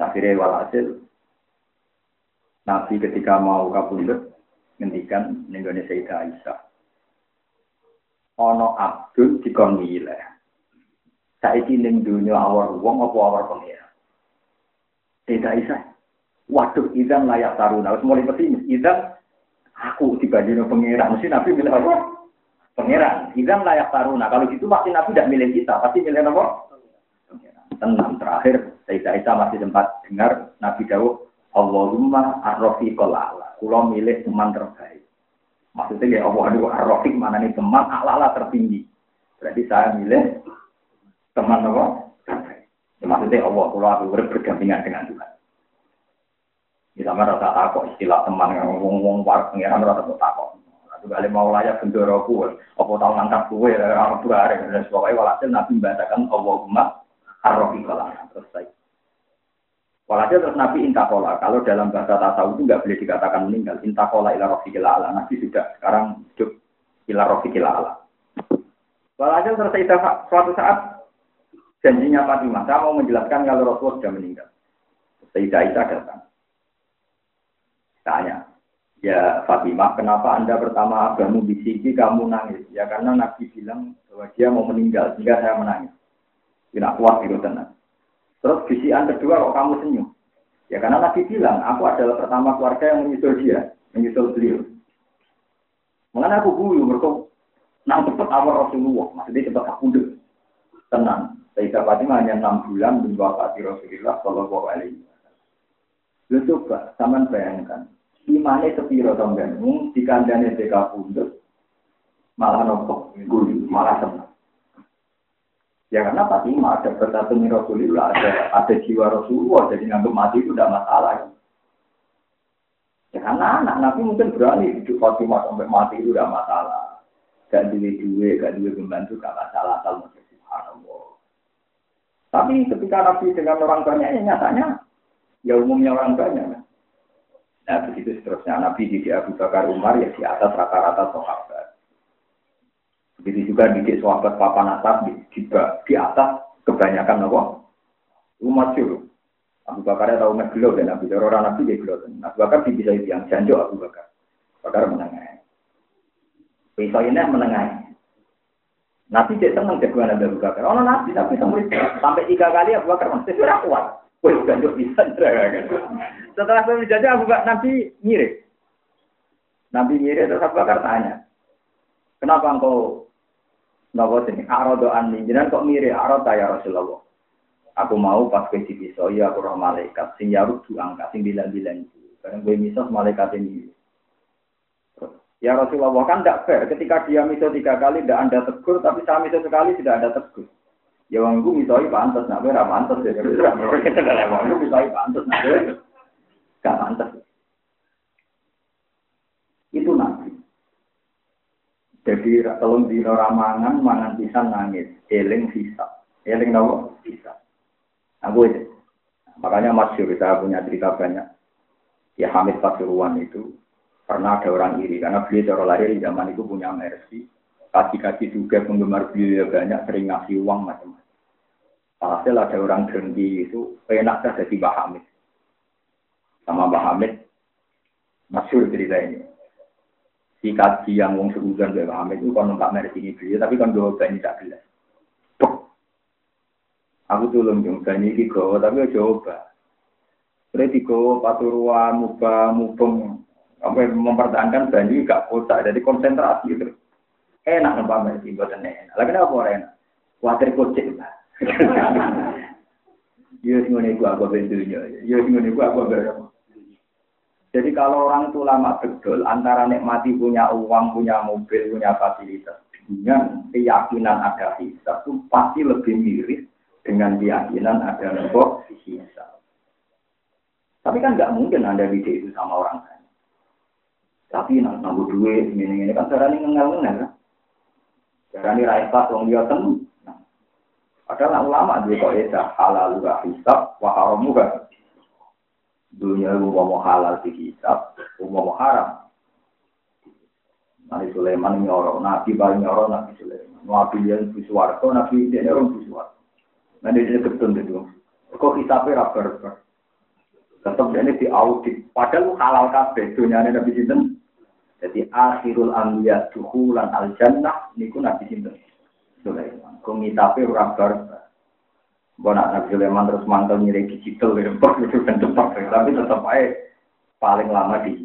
Akhirnya walhasil, Nabi ketika mau kabundut, ngendikan nenggone Sayyidah Aisyah. Ono Abdul dikon milih. Saiki ning dunia awar wong apa awar pengira. Tidak bisa. Waduh, idan layak taruna. Harus mulai pesimis. Idan aku dibandingin pengira. Mesti Nabi milih apa? Pengira. Idan layak taruna. Kalau gitu pasti Nabi tidak milih kita. Pasti milih apa? Tenang terakhir. Sayyidah Isa masih sempat dengar Nabi Dawud. Allahumma arrofi kolala. Kulo milih teman terbaik. Maksudnya ya Allah aduh arrofi mana nih teman alala tertinggi. Berarti saya milih teman apa? Ya, maksudnya Allah, kalau aku berdampingan dengan Tuhan. Di sama rasa takut istilah teman yang ngomong-ngomong war pengiran rasa takut. Aku kali mau layak bendoro kue, apa tahu ngangkat kue, orang tua hari dan sebagainya. Walhasil Nabi membacakan Allahumma arrofiqalah terus baik. Walhasil terus Nabi intakola. Kalau dalam bahasa tasawuf itu nggak boleh dikatakan meninggal. Intakola ila rofiqila ala. Nabi sudah sekarang hidup ila rofiqila ala. Walhasil terus suatu saat janjinya Fatimah. Saya mau menjelaskan kalau Rasulullah sudah meninggal. Sayyidah Aisyah datang. Tanya, ya Fatimah, kenapa Anda pertama agamu bisiki kamu nangis? Ya karena Nabi bilang bahwa dia mau meninggal, sehingga saya menangis. Tidak kuat itu tenang. Terus bisian kedua kok kamu senyum? Ya karena Nabi bilang, aku adalah pertama keluarga yang menyusul dia, menyusul beliau. Mengenai aku guyu, mereka nang cepet awal Rasulullah, maksudnya cepet aku Tenang, Sayyidah Fatimah hanya enam bulan mewafati Rasulullah Shallallahu Alaihi Wasallam. Lu coba, saman bayangkan, imane sepiro sampean, mung dikandane deka pundut, malah nopo, guru, malah senang. Ya karena Fatimah ada bersatu Rasulullah, ada ada jiwa Rasulullah, jadi nganggep mati itu tidak masalah. Ya karena anak Nabi mungkin berani hidup Fatimah sampai mati itu tidak masalah. Gak duit duit, gak duit pembantu, gak masalah. Tapi ketika Nabi dengan orang banyak, ya nyatanya Ya umumnya orang banyak. Nah begitu seterusnya Nabi di Abu Bakar Umar ya di atas rata-rata sahabat. Begitu juga di sahabat papan atas di, di, atas kebanyakan apa? Umat juga. Abu Bakar tahu meglo dan Abu Bakar orang Nabi dia gelo. Abu Bakar bisa yang janjo Abu Bakar. Bakar menengah. Bisa ini menengah. Nabi cek seneng jagoan Abu Bakar. Oh Nabi tapi sampai tiga kali Abu Bakar masih sudah kuat. Wih, janjo bisa. Setelah saya menjadi Abu Bakar Nabi mirip. Nabi mirip terus Abu Bakar tanya, kenapa engkau Napa sini arodo ani jenengan kok mirip aroda ya Rasulullah. Aku mau pas kowe bisa ya aku roh malaikat sing yaruk du angka sing bilang-bilang itu. Karena gue misos malaikat ini. Ya Rasulullah kan tidak fair ketika dia miso tiga kali tidak anda tegur tapi saya miso sekali tidak ada tegur. Ya wong gue misoi pantas nak ora pantas ya. Wong gue misoi pantas nak gak pantas. Itu nabi. Jadi kalau di ramangan mangan pisan nangis, eling sisa, eling nopo sisa. Aku itu. Makanya Mas saya punya cerita banyak. Ya Hamid Pasuruan itu pernah ada orang iri karena beliau cara lahir di zaman itu punya mercy. Kaki-kaki juga penggemar beliau ya banyak sering ngasih uang macam-macam. Hasil ada orang dengki itu enak saja jadi Mbah Hamid. Sama Mbah Hamid, masyur cerita ini si kaji yang wong seuzon Mbak Muhammad itu kan numpak merek ini beliau, tapi kan dua banyak tak jelas. Aku tulung dong, banyak ini tapi coba. Berarti gawa paturuan, muba, mubeng, apa mempertahankan banyak gak kota, jadi konsentrasi gitu. Enak numpak merek ini, buatan enak. Lagi apa orang enak? Kuatir kocek lah. Yo sing ngene ku aku bendunya. Yo sing ngene ku aku bendunya. Jadi kalau orang itu lama betul antara nikmati punya uang, punya mobil, punya fasilitas dengan keyakinan ada hisab itu pasti lebih mirip dengan keyakinan ada nopo hisab. Tapi kan nggak mungkin anda bisa itu sama orang lain. Tapi nak nambah duit ini ini kan cara ini ngengel ngengel kan. Cara ini rakyat wong dia temu. Nah, padahal ulama dia kok ya halal juga hisab, wah haram juga dunia mau halal di kitab, mau haram. Nabi Sulaiman nyorok, Nabi paling nyorok Nabi Sulaiman. Nabi yang biswarto, Nabi dia orang biswarto. Nah dia ketun itu. Kok kitabnya raper Tetap ini di audit. Padahal halal kabeh dunia ini Nabi Sinten. Jadi akhirul anbiya duhulan al jannah niku Nabi Sinten. Sulaiman. Kok kitabnya raper Gue nak Nabi Sulaiman terus mantel nyiri digital, gitu, itu kan cepat, tapi tetap aja paling lama di.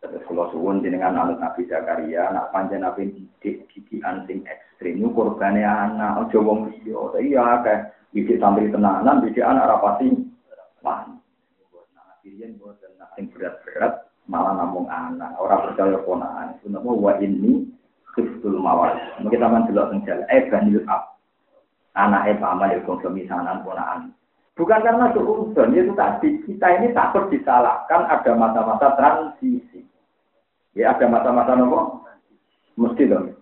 Terus kalau suwun dengan anak Nabi Zakaria, nak panjang Nabi didik didikan sing ekstrim, itu korbannya anak, ojo wong liya, iya kayak didik santri tenanan, didik anak rapati, wah, Nabi buat sing berat-berat, malah namung anak, orang percaya ponaan, itu nama wa ini, Kristul mawar. Mungkin taman dulu jalan, eh banil ab anaknya paman ya kongso misanan ponaan. Bukan karena suhudon, itu tadi kita ini takut disalahkan ada masa-masa transisi. Ya ada masa-masa nopo, mesti dong.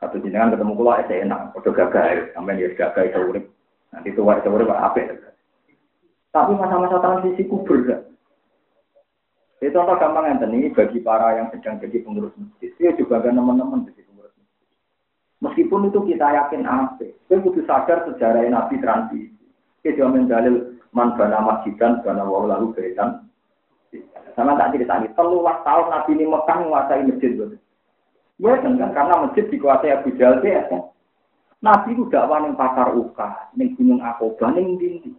Satu jenengan ketemu kulo es enak, udah gagal, sampai dia gagal itu urip. Nanti tua itu urip apa? Tapi masa-masa transisi kubur kan. Itu contoh gampang ini bagi para yang sedang jadi pengurus masjid. Itu juga ada teman-teman jadi Meskipun itu kita yakin apa, kita butuh sadar sejarah Nabi transisi. Kita mendalil man bana masjidan, bana wau lalu beretan. Sama tak cerita ini, telulah tahun Nabi ini Mekah menguasai masjid. Ya kan, karena masjid dikuasai Abu Jahal ya kan. Nabi itu dakwah yang pasar Uka, ning Gunung Akobah, ning Dindi.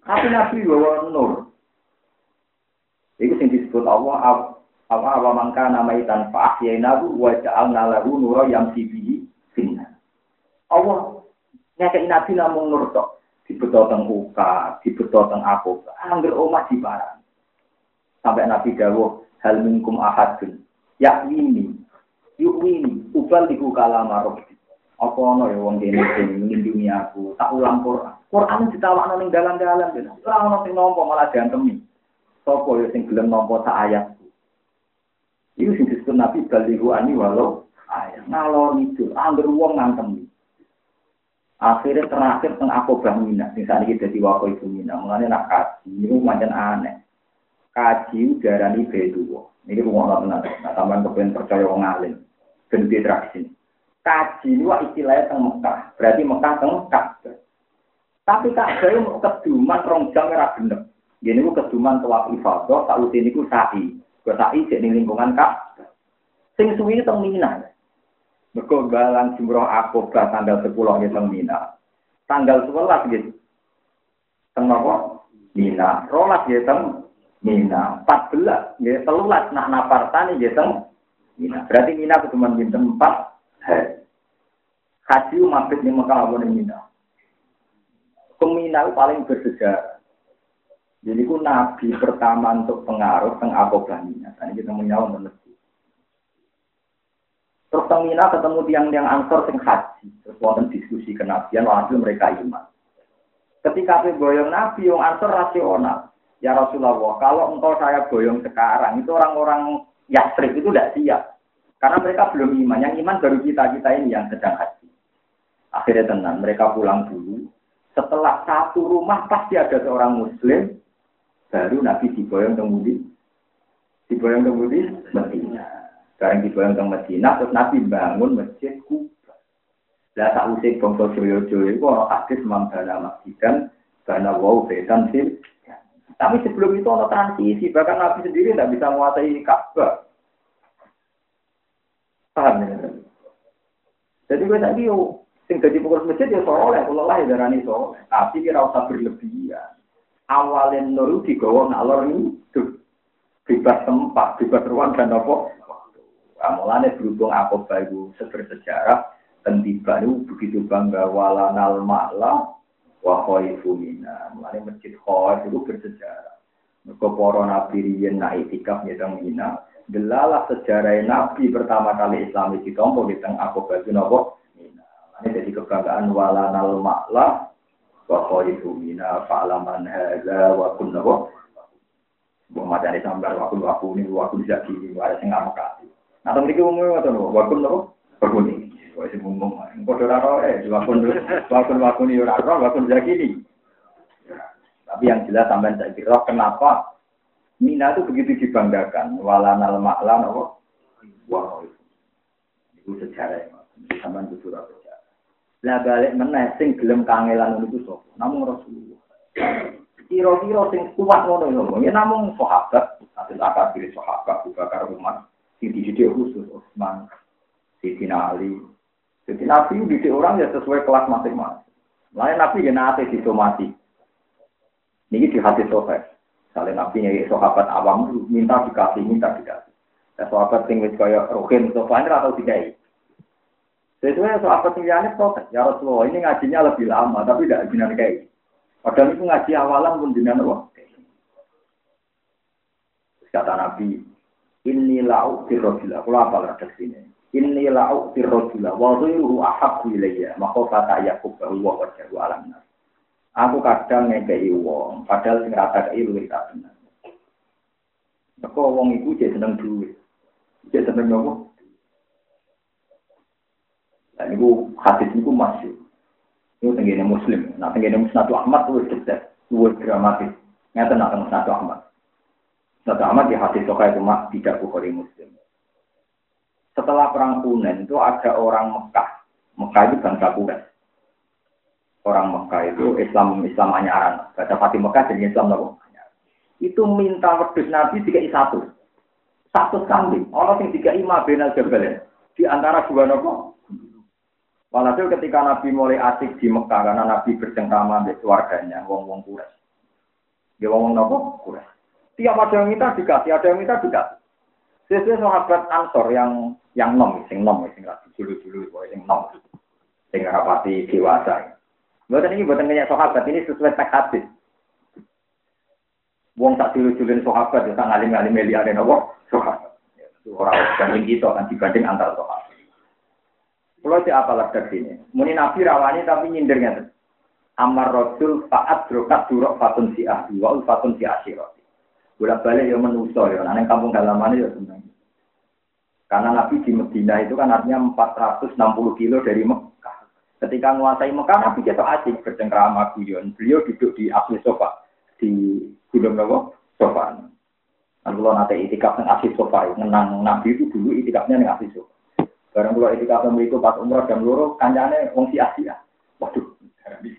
Tapi Nabi bawa nur. Itu yang disebut Allah, apa apa mangka nama itan fa ahyainahu wa ja'alna lahu nura yang sibihi finna. Allah ngekei nabi namung nur tok dibeto teng uka, dibeto teng aku. Angger omah di barang. Sampai nabi dawuh hal minkum ahadun yakwini yukwini ubal diku kalama rabbi. Apa ana ya wong dene sing nglindungi aku, tak ulang Quran. Quran ditawakno ning dalan-dalan, ora ana sing nampa malah diantemi. Sapa ya sing gelem nampa sak ayat Itu sing disebut Nabi balihu ani walau ayat. Ngalor itu, angger wong ngantem. Akhirnya terakhir teng Akobah Mina, sing saat ini jadi wakil ibu Mina, mengenai nak kaji, ini macam aneh. Kaji darani beduwo. Ini rumah Allah tenan. Nah, sampean kepen percaya wong alim. Ben tradisi. Kaji ini istilahnya teng Mekah. Berarti Mekah teng Ka'bah. Tapi Ka'bah itu keduman rong jam ora bener. Gini ku keduman tawaf ifadah, tak usin niku sa'i. Kau sa'i jadi lingkungan Ka'bah. Sing suwi teng Mina. Mergo balang jumroh akobah tanggal 10 nggih teng Mina. Tanggal 11 gitu. Teng napa? Mina. Rolas nggih teng Mina. 14 nggih 13 nak napartani nggih teng Mina. Berarti Mina ketemuan pinten 4 hari. Haji mabit ning Mekah apa ning Mina. Kemina paling bersejarah. Jadi ku nabi pertama untuk pengaruh teng akobah Mina. Tadi kita menyawang menurut Terus teng Mina ketemu tiang-tiang ansor sing haji. Terus wonten diskusi kenabian, walhasil mereka iman. Ketika api boyong Nabi, yang ansor rasional. Ya Rasulullah, kalau engkau saya boyong sekarang, itu orang-orang Yasrib itu tidak siap. Karena mereka belum iman. Yang iman baru kita-kita ini yang sedang haji. Akhirnya tenang, mereka pulang dulu. Setelah satu rumah pasti ada seorang muslim, baru Nabi diboyong kemudian. Diboyong kemudian, Medina. Sekarang dibayang ke Medina, terus Nabi bangun masjid Kuba. Lah tak usik bangsa Joyo-Joyo itu orang hadis mambana masjidan, karena wow bedan sih. Tapi sebelum itu ada transisi, bahkan Nabi sendiri tidak bisa menguasai Ka'bah. Paham ya? Jadi gue tadi yo, sing jadi pengurus masjid ya soleh, kalau lah ya darani soleh. Tapi kira usah berlebihan. Awalnya nuru digawa ngalor ini, bebas tempat, bebas ruang dan apa Mulane berhubung aku bayu sejarah dan tiba itu begitu bangga walanal ma'la wa. Mulane masjid khaif itu bersejarah. Mereka para nabi riyen nak itikaf nyetang mina. Delalah sejarah nabi pertama kali Islam itu tompo di teng aku baju nopo. Mulane jadi kebanggaan walanal ma'la wa khaifu mina fa'laman hadza wa kun nopo. Mbok macane sambar waktu waktu ini waktu bisa gini, ada sing ngamuk Nah, temen iki umum ngoten lho, wakun napa? Wakun iki. Wis umum. Padha ora roe, wakun wakun wakun yo ora roe, wakun zakini. Tapi yang jelas sampean saya kira kenapa Mina itu begitu dibanggakan. Walanal ma'lan apa? Wah, itu sejarah. Sampean itu surat sejarah. Lah balik meneh sing gelem kangelan itu sapa? Namung Rasulullah. Kira-kira sing kuat ngono lho. Ya namung sahabat, atil akabir sahabat, Abu Bakar Umar. Siti didik khusus Utsman, Siti Ali. Jadi Nabi didik orang ya sesuai kelas masing-masing. Lain Nabi ya nanti disomasi. Ini di hati sohbat. Misalnya Nabi nyari sahabat awam minta dikasih, minta dikasih. Ya sahabat sing wis kaya Ruhin sofain atau dikai. Sesuai sing liyane protes, ya Rasulullah ini ngajinya lebih lama tapi tidak jinan kayak. Padahal itu ngaji awalan pun jinan wah. Kata Nabi, Inni la'u firrojula. Kalau apa lah sini? Inni la'u firrojula. Wa zuiruhu ahabbu ilayya. Maka kata Yakub bahwa wajahu alam. Aku kadang ngekei wong. Padahal sing rata kei luwih tak benar. Maka wong iku jadi seneng duit. Jadi seneng nopo. Dan itu hadis itu masih. Itu tenggine muslim. Nah tenggine musnadu Ahmad itu detail. Itu dramatis. Nyata nak musnadu Ahmad. Nabi Ahmad di hadis Sokai itu tidak Bukhari Muslim. Setelah perang Hunain itu ada orang Mekah. Mekah itu bangsa Quraisy. Orang Mekah itu Islam Islam anyaran. Baca Fatih Mekah jadi Islam nopo. Itu minta wedus Nabi tiga satu. Satu kambing. Orang yang tiga ima benal jabal di antara dua nopo. Walhasil ketika Nabi mulai asik di Mekah karena Nabi bercengkrama dengan keluarganya, wong-wong Quraisy. Dia wong-wong nopo Quraisy. Tiap ada yang minta dikasih, ada yang minta dikasih. Sesuai sahabat Ansor yang yang nom, sing nom, sing lagi dulu dulu, sing nom, sing rapati dewasa. Buatan ini buatan kayak sahabat ini sesuai teks hadis. Wong tak dulu dulu sahabat, ya tak ngalim ngalim melia ada nopo sahabat. Orang banding kita kan dibanding antar sahabat. Kalau si dari sini, muni nabi rawani tapi nyindirnya. Amar Rasul faat drokat durok fatun si ahli wa fatun si asyirat bolak balik ya menuso ya, nah kampung halaman ya seneng. Karena Nabi di Medina itu kan artinya 460 kilo dari Mekah. Ketika menguasai Mekah, Nabi kita asik bercengkrama guyon. Beliau duduk di asli sofa di gunung Nawa sofa. Kan kalau nanti itikaf yang asli sofa, menang Nabi itu dulu itikafnya yang asli sofa. Barang kalau itikaf yang itu pas umroh dan luruh, kancane wong si Asia. Waduh, di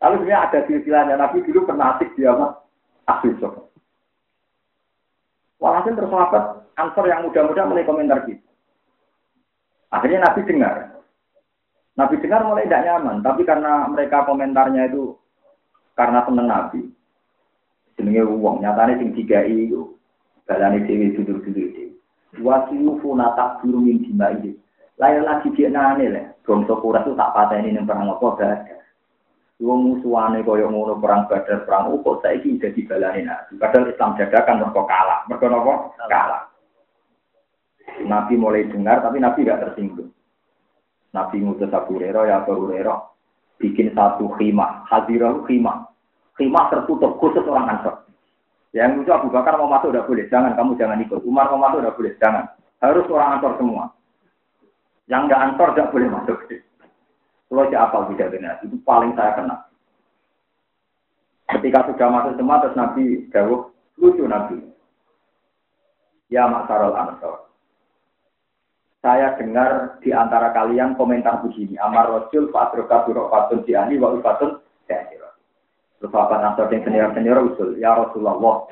Lalu sebenarnya ada silsilahnya Nabi dulu pernah asik di apa? Asli sofa. Walhasil terus sahabat ansor yang muda-muda mulai komentar gitu. Akhirnya Nabi dengar, Nabi dengar mulai tidak nyaman, tapi karena mereka komentarnya itu karena seneng Nabi. Jenenge uang nyatane sing digai itu balane dhewe dudur-dudur dhewe. Wasiyu funata buru min dimai. Lain lagi dia nane le, bangsa Quraisy itu tak pateni ning perang apa badar. Wong musuhane kaya ngono perang badar perang upo saiki dadi balane Nabi. Padahal Islam dadakan mergo kalah. Mergo napa? Kalah. Nabi mulai dengar tapi Nabi gak tersinggung. Nabi ngutus Abu Hurairah ya Abu Hurairah bikin satu khimah, hadirah khimah. Khimah tertutup khusus orang Ansor. Yang itu Abu Bakar mau masuk udah boleh, jangan kamu jangan ikut. Umar mau masuk udah boleh, jangan. Harus orang Ansor semua. Yang nggak Ansor tidak boleh masuk. Kalau siapa tidak benar, itu paling saya kenal. Ketika sudah masuk semua, terus Nabi jauh, lucu Nabi. Ya Maksarul Ansor, saya dengar di antara kalian komentar begini. Amar Rasul, Pak Adroka, Fatun, Diani, Wa Ufatun, Sehiro. Terus Nasr yang senior-senior usul, Ya Rasulullah,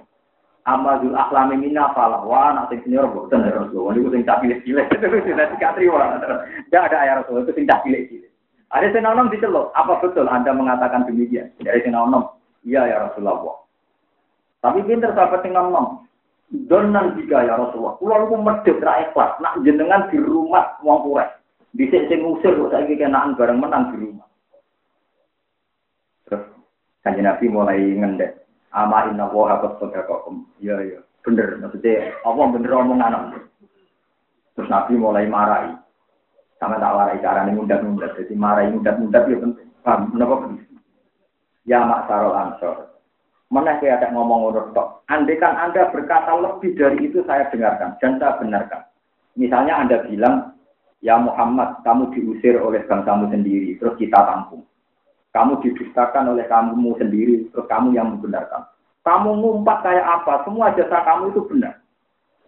Amazul akhlami mina falah, anak sing senior bukan ya Rasulullah, ini sing tak pilih-pilih, itu sudah tidak terima. Tidak ada ayat Rasulullah, itu sing tak pilih-pilih. Ada sing nom dicelok, apa betul Anda mengatakan demikian? Dari sing nom, iya ya Rasulullah. Tapi pinter sahabat sing nom, Donan tiga ya Rasulullah. Kulo niku medhit ra ikhlas. Nak jenengan di rumah Quraisy. Dhisik sing ngusir kok saiki kenaan bareng menang di rumah. Kanjeng Nabi mulai ngendek. Ama inna wa habat sodakokum. Iya, iya. Bener. Maksudnya, apa bener omongan Terus Nabi mulai marahi. Sama tak warai caranya mundat-mundat. Jadi marahi mundat-mundat ya penting. Paham? Kenapa penting? Ya mak sarol ansor. Mana saya ada ngomong ngono tok. Andaikan Anda berkata lebih dari itu saya dengarkan dan saya benarkan. Misalnya Anda bilang, ya Muhammad, kamu diusir oleh bangsamu sendiri, terus kita tampung. Kamu didustakan oleh kamu sendiri, terus kamu yang membenarkan. Kamu ngumpat kayak apa? Semua jasa kamu itu benar.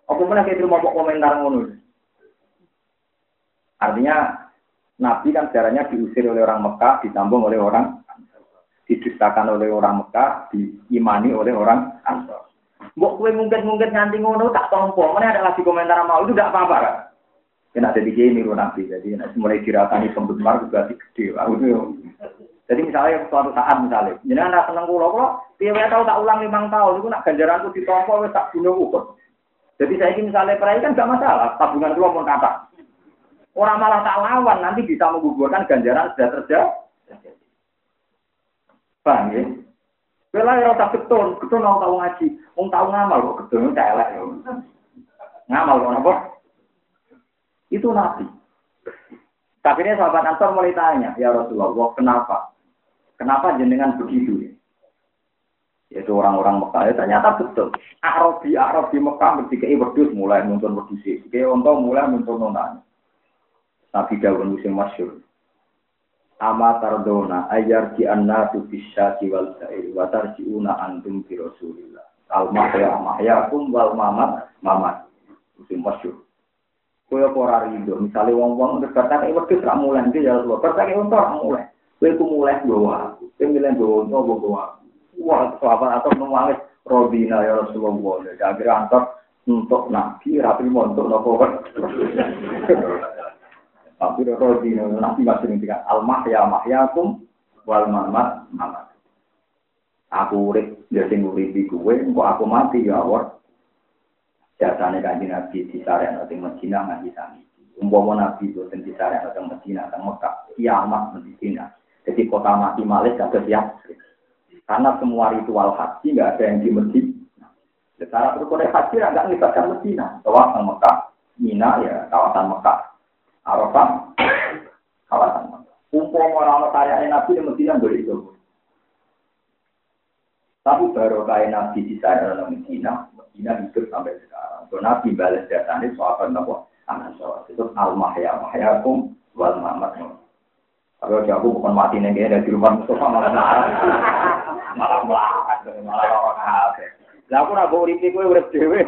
Aku mana kayak terima komentar ngono. Artinya Nabi kan sejarahnya diusir oleh orang Mekah, ditambung oleh orang didustakan oleh orang Mekah, diimani oleh orang Ansor. Mbok kue mungkin-mungkin nganti ngono tak tompo, mana ada lagi komentar mau itu tidak apa-apa kan? Kena jadi gini nanti, jadi mulai diratani pembentuk juga gede. Jadi misalnya suatu saat misalnya, jadi anak seneng kulo kulo, piye tahu tak ulang lima tahun, itu nak ganjaranku ditompo, wes tak bunuh ukur. Jadi saya ini misalnya perai kan gak masalah, tabungan kulo pun kata. Orang malah tak lawan, nanti bisa menggugurkan ganjaran sudah terjadi. Paham ya? Bela ya rasa ketun, ketun mau tahu ngaji, mau tahu ngamal kok ketun itu elek. Ngamal kok apa? Itu nabi. Tapi ini sahabat Ansor mulai tanya, ya Rasulullah, kenapa? Kenapa jenengan begitu ya? Yaitu orang-orang Mekah, ya ternyata betul. Arabi, Arabi Mekah ketika berdus mulai muncul berdus. Ketika untuk mulai muncul nonani. Nabi Dawud musim masyur ama tardona ayar ki annatu bisyati wal sa'ir wa tarjiuna antum bi rasulillah al mahya mahyakum wal mamat mamat musim masyhur koyo ora rido misale wong-wong wis kata iki wedhus ra mulai iki ya iki untuk ra mulai kowe ku mulai bawa aku kowe milih bawa untuk bawa wah sahabat atau nangis Robina ya Rasulullah jadi akhirnya antar untuk nabi rapi untuk nopo Tapi rodi nabi masih ngendikan al mahya mahyakum wal mamat mamat. Aku urip ya sing di kuwe, engko aku mati ya Allah. Jasane kanjeng Nabi di sareng ning Medina nganti sami. Umpama Nabi boten di sareng ning Medina teng Mekah, kiamat Medina. Jadi kota mati malih gak siap. Karena semua ritual haji nggak ada yang di Medina. Secara berkode haji nggak melibatkan Medina. Kawasan Mekah, Mina ya kawasan Mekah. Arafah, kawasan Umpama orang karyanya Nabi yang Medina boleh itu. Tapi baru kaya Nabi di sana dalam Medina, Medina hidup sampai sekarang. So, Nabi balas datanya soal apa? Anak soal itu al mahya mahyakum wal mamat. Kalau di aku bukan mati nih kayak di rumah Mustafa malah marah, malah melarat, malah orang kafe. Lah aku nak urip iku urip dhewe.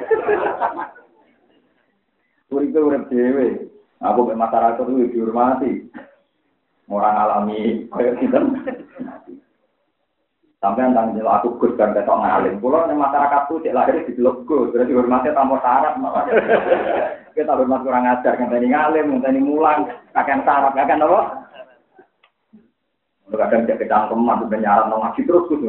Urip urip dhewe. Aku mek masyarakat itu dihormati. Orang alami kayak gitu. Sampai yang jelas aku gus dan ketok ngalim. Kalau nih masyarakat tuh cek lahir di blok gus, berarti hormatnya tanpa syarat. Kita hormat kurang ajar, kan tadi ngalim, kan tadi mulang, kakek syarat, kakek apa? Kadang cek kecangkeman, udah nyarat nong ngaji terus gitu.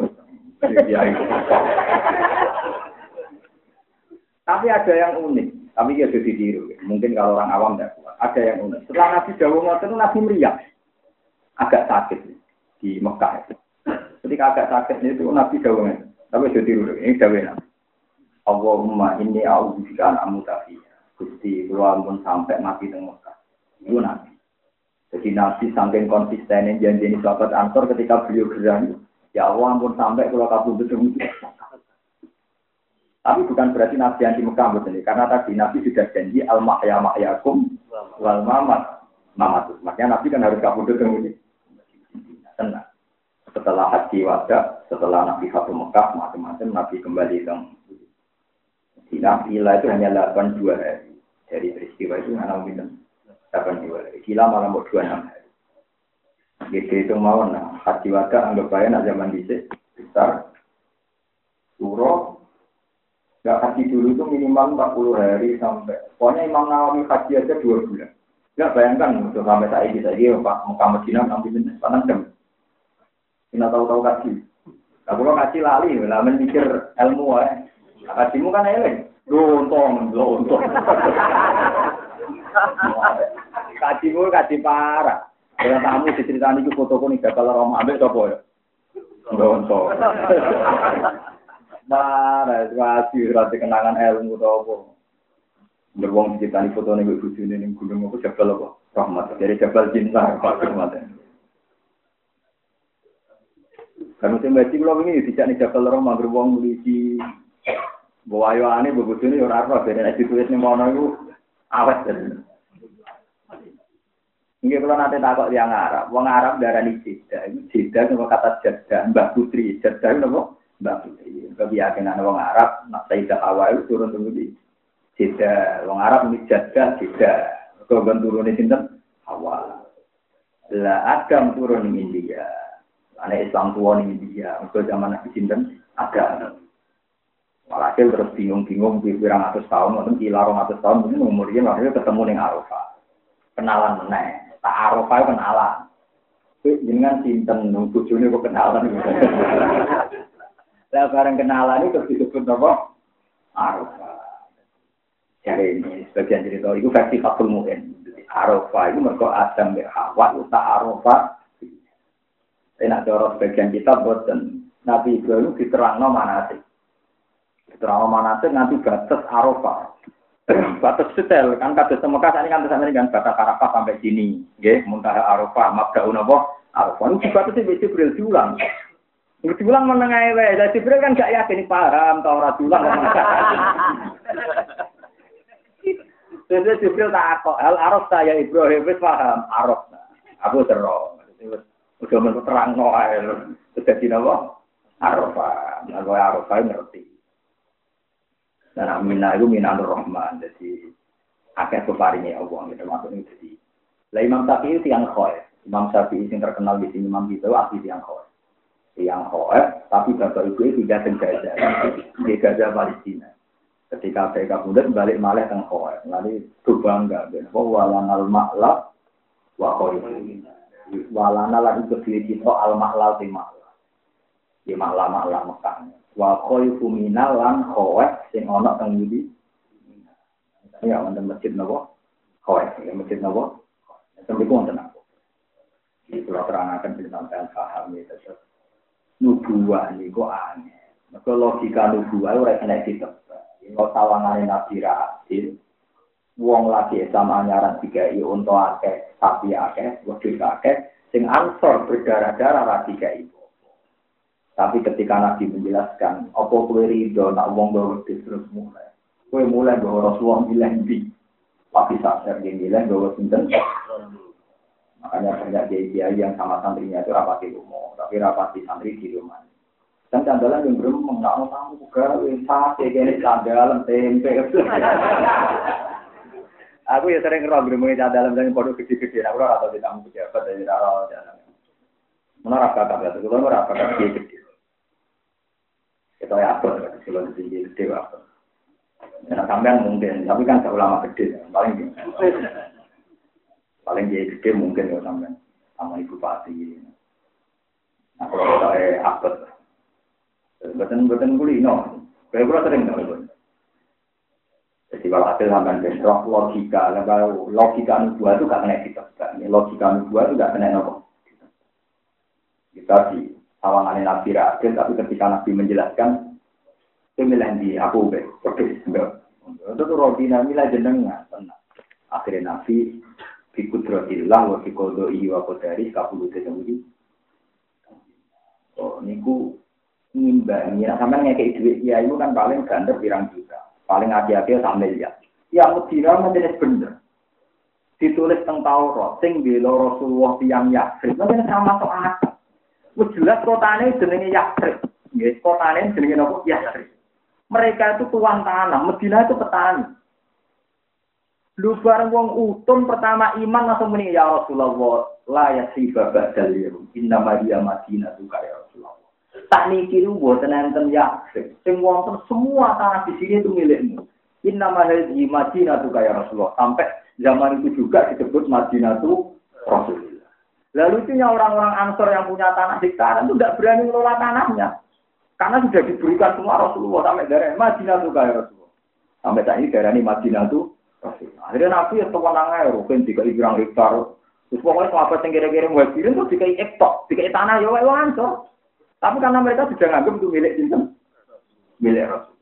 Tapi ada yang unik, tapi ya jadi ditiru. Mungkin kalau orang awam tidak kuat. Ada yang unik. Setelah Nabi Dawud itu Nabi meriah, agak sakit di Mekah. Ketika agak sakit itu Nabi Dawud Tapi jadi ditiru. Ini Dawud Nabi. Allahumma ini a'udzubika an amutafi. Gusti, kula pun sampai mati di Mekah. Itu Nabi. Jadi Nabi saking konsisten janji ini sahabat Ansor ketika beliau gerang, ya Allah ampun sampai kalau kabur betul Tapi bukan berarti Nabi anti Mekah betul karena tadi Nabi sudah janji al mahya mahyakum wal mamat mamat. Makanya Nabi kan harus kabur betul Tenang. Setelah haji wada, setelah Nabi Fatu Mekah, macam-macam Nabi kembali ke Nabi itu hanya 8 dua hari. Dari peristiwa itu hanya mungkin Kapan hari? Gila malah mau dua enam hari. Gitu itu mau nah. Haji wada anggap aja nak zaman dicek besar. Suro. Gak haji dulu itu minimal 40 hari sampai. Pokoknya Imam Nawawi haji aja dua bulan. Gak bayangkan untuk sampai saat ini saja Pak Mekah Medina nanti benar panas jam. Kita tahu-tahu kaji. Nah, kalau kaji lali, lah mikir ilmu ya. Nah, kajimu kan eleng. Lontong, lontong. Kaji gue kaji parah. Kalau tamu diceritani itu foto nih gagal Roma ambil coba ya. Gonto. Parah, kasih rati kenangan ilmu tau apa. Beruang diceritani foto nih gue bujuk nih gunung apa jabal apa. Rahmat dari jabal cinta Pak Rahmat. Kan musim baca kalau ini tidak nih jabal Roma beruang di bawa ayo aneh begitu nih orang apa. Jadi nanti tulis nih mau nunggu awet jadi. Ini kalau nanti takut yang Arab, wong Arab darah ini jeda, ini jeda itu kata jeda, Mbak Putri, jeda itu apa? Mbak Putri. Kebiasaan wong Arab, nak Sayyidah Awal itu turun tunggu di jeda, wong Arab ini jeda, jeda. Kalau kan turun di sini, awal. Lah Adam turun di India, anak Islam tua di India, untuk zaman Nabi Sinten, ada. Walhasil terus bingung-bingung, pirang atas tahun, atau kila rong atas tahun, mungkin umurnya makanya ketemu dengan Arafah. Kenalan meneng. Tak Arafah kenalan. Jenengan sinten nung bojone kok kenalan. Lah bareng kenalan itu disebut apa? Arafah. Jadi ini sebagian cerita itu versi Fatul Mu'in. Arafah itu mereka Adam dan Hawa itu tak Arafah. Saya nak dorong sebagian kitab boten. Nabi Ibrahim diterangno mana sih? Diterangno mana sih nanti batas Arafah. batas setel kan kata semoga ini kan ini kan batas Arafah sampai sini, ya muntaha Arafah, mabdaun apa Arafah ini batas itu Jibril diulang. Diulang menengah ewe, jadi Jibril kan gak yakin paham tau ora diulang Jadi Jibril tak kok hal Araf saya Ibrahim wis paham Araf. Aku terus udah terang no ae. Jadi napa? Arafah. Nah, Arafah ngerti. Dan aminah itu minanur rahman. Jadi akeh peparingnya Allah. Gitu maksudnya jadi. Lah Imam itu yang khoy. Imam Syafi'i yang terkenal di sini Imam itu asli yang khoy. Yang khoy, tapi bapak ibu itu tidak sengaja. Di Gaza Palestina. Ketika mereka muda balik malah teng khoy. Lalu itu bangga. Bahwa walanal maklab wa khoy. Walana lagi berdiri kita al maklal maklab. Di maklab-maklab Mekah. Wa khaifu minal lan khawat sing ana teng ngendi ya wonten masjid napa? Khawat ya masjid napa? Sampai ku wonten apa iki kula terangaken ben sampean paham ya tetep nubuah niku aneh. Maka logika nubuah ora kena ditebak. Yen tawangane nabi ra adil wong lagi sama nyaran tiga i untuk akeh sapi akeh wedhus akeh sing ansor berdarah-darah ra tiga i tapi ketika Nabi menjelaskan, apa kue ridho nak wong bawa terus mulai. Kue mulai bawa Rasulullah bilang di. Tapi sadar dia bilang bawa sinten. Makanya banyak kiai yang sama santrinya itu rapati umum, tapi rapati santri di rumah. Dan candalan yang belum mengenal tamu juga, sate gini candalan tempe. Aku ya sering ngerok gremeng candalan dan produk gede-gede. Aku ora tau ditamu pejabat dari jalan. Mana rasa kata itu, kalau rasa kata gede. Kita ya apa, kalau di sini gede apa. Nah, sampean mungkin, tapi kan ulama gede, paling Paling dia gede mungkin ya sampai sama ibu pati. Nah kalau saya akut, betul betul kulino. Kayak gue sering tahu Jadi kalau hasil sampai bentrok logika, kalau logika nubuah itu gak kena kita, logika nubuah itu gak kena nopo. Kita di sawangan Nabi Rasul, tapi ketika Nabi menjelaskan, itu milih di aku, enggak. Itu tuh rodina milah jenengnya, tenang. Akhirnya Nabi bikudratillah wa biqodoi wa qadari kapulu tetemudi. Oh, niku ngimbangi. Nah, sampean ngekei duit ya itu kan paling gandar pirang juta. Paling hati-hati sak miliar. Ya Medina menjadi bener. Ditulis tentang Taurat, sing bela Rasulullah tiang Yakrib. Mungkin sama masuk akal. Wis jelas kotane jenenge Yakrib. Nggih, kotane jenenge napa? Yakrib. Mereka itu tuan tanah, Medina itu petani. Lu bareng wong utun pertama iman langsung muni ya Rasulullah la yasiba ba'dal yaum inna maria madinah tuka ya Rasulullah. Tak niki lu buatan enten ya sing wonten semua tanah di sini itu milikmu. Inna mahadhi madinah tuka ya Rasulullah. Sampai zaman itu juga disebut Madinah itu Rasulullah. Lalu itu orang-orang Ansor yang punya tanah di sekarang itu tidak berani mengelola tanahnya. Karena sudah diberikan semua Rasulullah sampai dari Madinah tuh ya Rasulullah. Sampai ini daerah ini Madinah tuh Akhirnya Nabi ya tenang aja, rukun jika ibrang hektar. Terus pokoknya sahabat yang kira-kira mau kirim tuh jika ektok, jika tanah ya wae wancor. Tapi karena mereka sudah nganggap itu milik sinten, milik Rasul.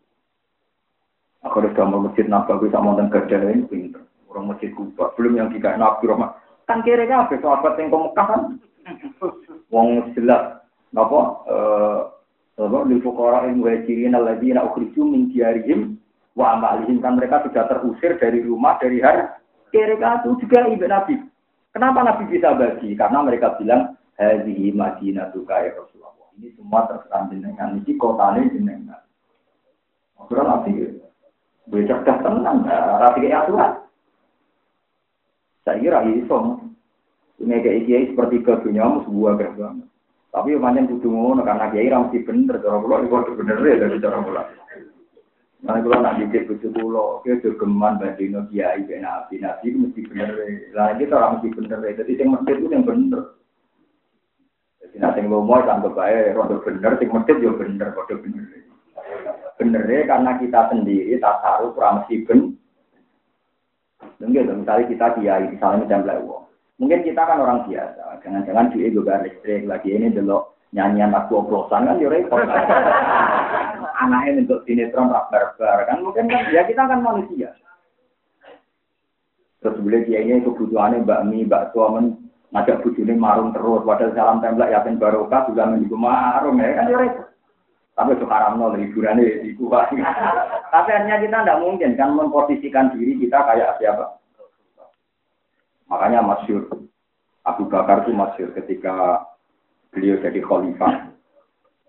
Aku udah gambar masjid Nabawi sama dan kerja ini pinter. Orang masjid Kuba, belum yang tiga Nabi Rahmat. Kan kira-kira apa sahabat yang ke Mekah kan? Wong jelas, apa? Eh, apa? Lifukara yang wajirin alladzina ukhriju min diarihim wa amalihim kan mereka sudah terusir dari rumah dari hari mereka itu juga ibu Nabi. Kenapa Nabi bisa bagi? Karena mereka bilang hadhihi Madinah ya Rasulullah. Ini semua terserah jenengan. Kota ini jenengan. Akhirnya Nabi gue cerdas tenang, rapi kayak aturan. Saya kira iso. Ini kayak kiai seperti ke dunia sebuah gerbang. Tapi macam kudu ngono karena kiai mesti bener. Cara pulau itu bener ya dari cara pulau. Nah, kalau nak didik bujuk pulau, dia jogeman bandino kiai ben nabi, nabi mesti bener. Lah kita orang mesti bener. Jadi yang masjid itu yang bener. Jadi nanti yang lomo sampai baik, rodo bener, yang masjid juga bener, rodo bener. Bener karena kita sendiri tak taruh kurang mesti bener. Mungkin misalnya kita kiai, misalnya macam lewo. Mungkin kita kan orang biasa, jangan-jangan duit juga listrik lagi ini dulu nyanyian lagu oplosan kan ya repot. Anaknya untuk sinetron rak barbar kan mungkin kan ya kita kan manusia. Terus boleh kiainya kebutuhannya mbak mi, mbak men ngajak bujune marung terus, padahal salam templak yakin barokah juga menunggu marung ya kan ya repot. Tapi sekarang nol hiburannya di kuat. Tapi hanya kita tidak mungkin kan memposisikan diri kita kayak siapa. Makanya masyur Abu Bakar itu masyur ketika beliau jadi khalifah.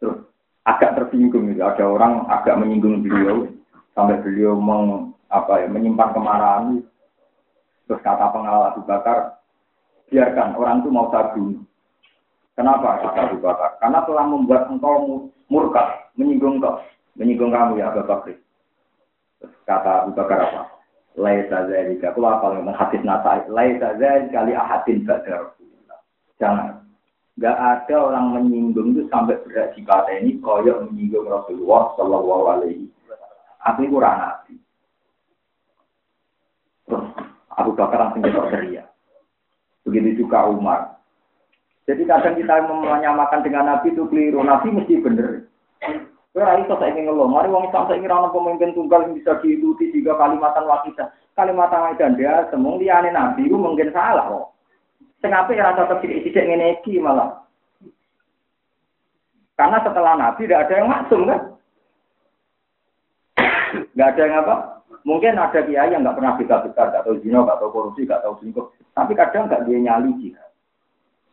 Terus agak tersinggung gitu. Ada orang agak menyinggung beliau sampai beliau meng, apa ya, menyimpan kemarahan. Terus kata pengawal Abu Bakar, biarkan orang itu mau sabun. Kenapa kata Abu Bakar? Karena telah membuat engkau murka, menyinggung kau, menyinggung kamu ya Abu Bakar. Terus kata Abu Bakar apa? Laisa zalika. Aku apa ngomong hadis nata. Laisa zalika li ahadin ba'da Jangan. Gak ada orang menyinggung itu sampai berat di kata ini koyok menyinggung Rasulullah Shallallahu Alaihi Aku kurang nabi. Terus Abu Bakar langsung kita ceria. Begitu juga Umar. Jadi kadang kita menyamakan dengan Nabi itu keliru. Nabi mesti bener. Kira itu saya ingin ngeluh. Mari wong Islam saya ingin pemimpin tunggal yang bisa diikuti tiga kalimatan wakidah. Kalimatan wakidah dia semua liane Nabi itu mungkin salah kok. Sing apik ora cocok sithik-sithik ngene malah. Karena setelah Nabi tidak ada yang maksum kan? Nggak ada yang apa? Mungkin ada kiai yang nggak pernah bisa besar, nggak tahu zina, nggak tahu korupsi, nggak tahu selingkuh. Tapi kadang nggak dia nyali jihad.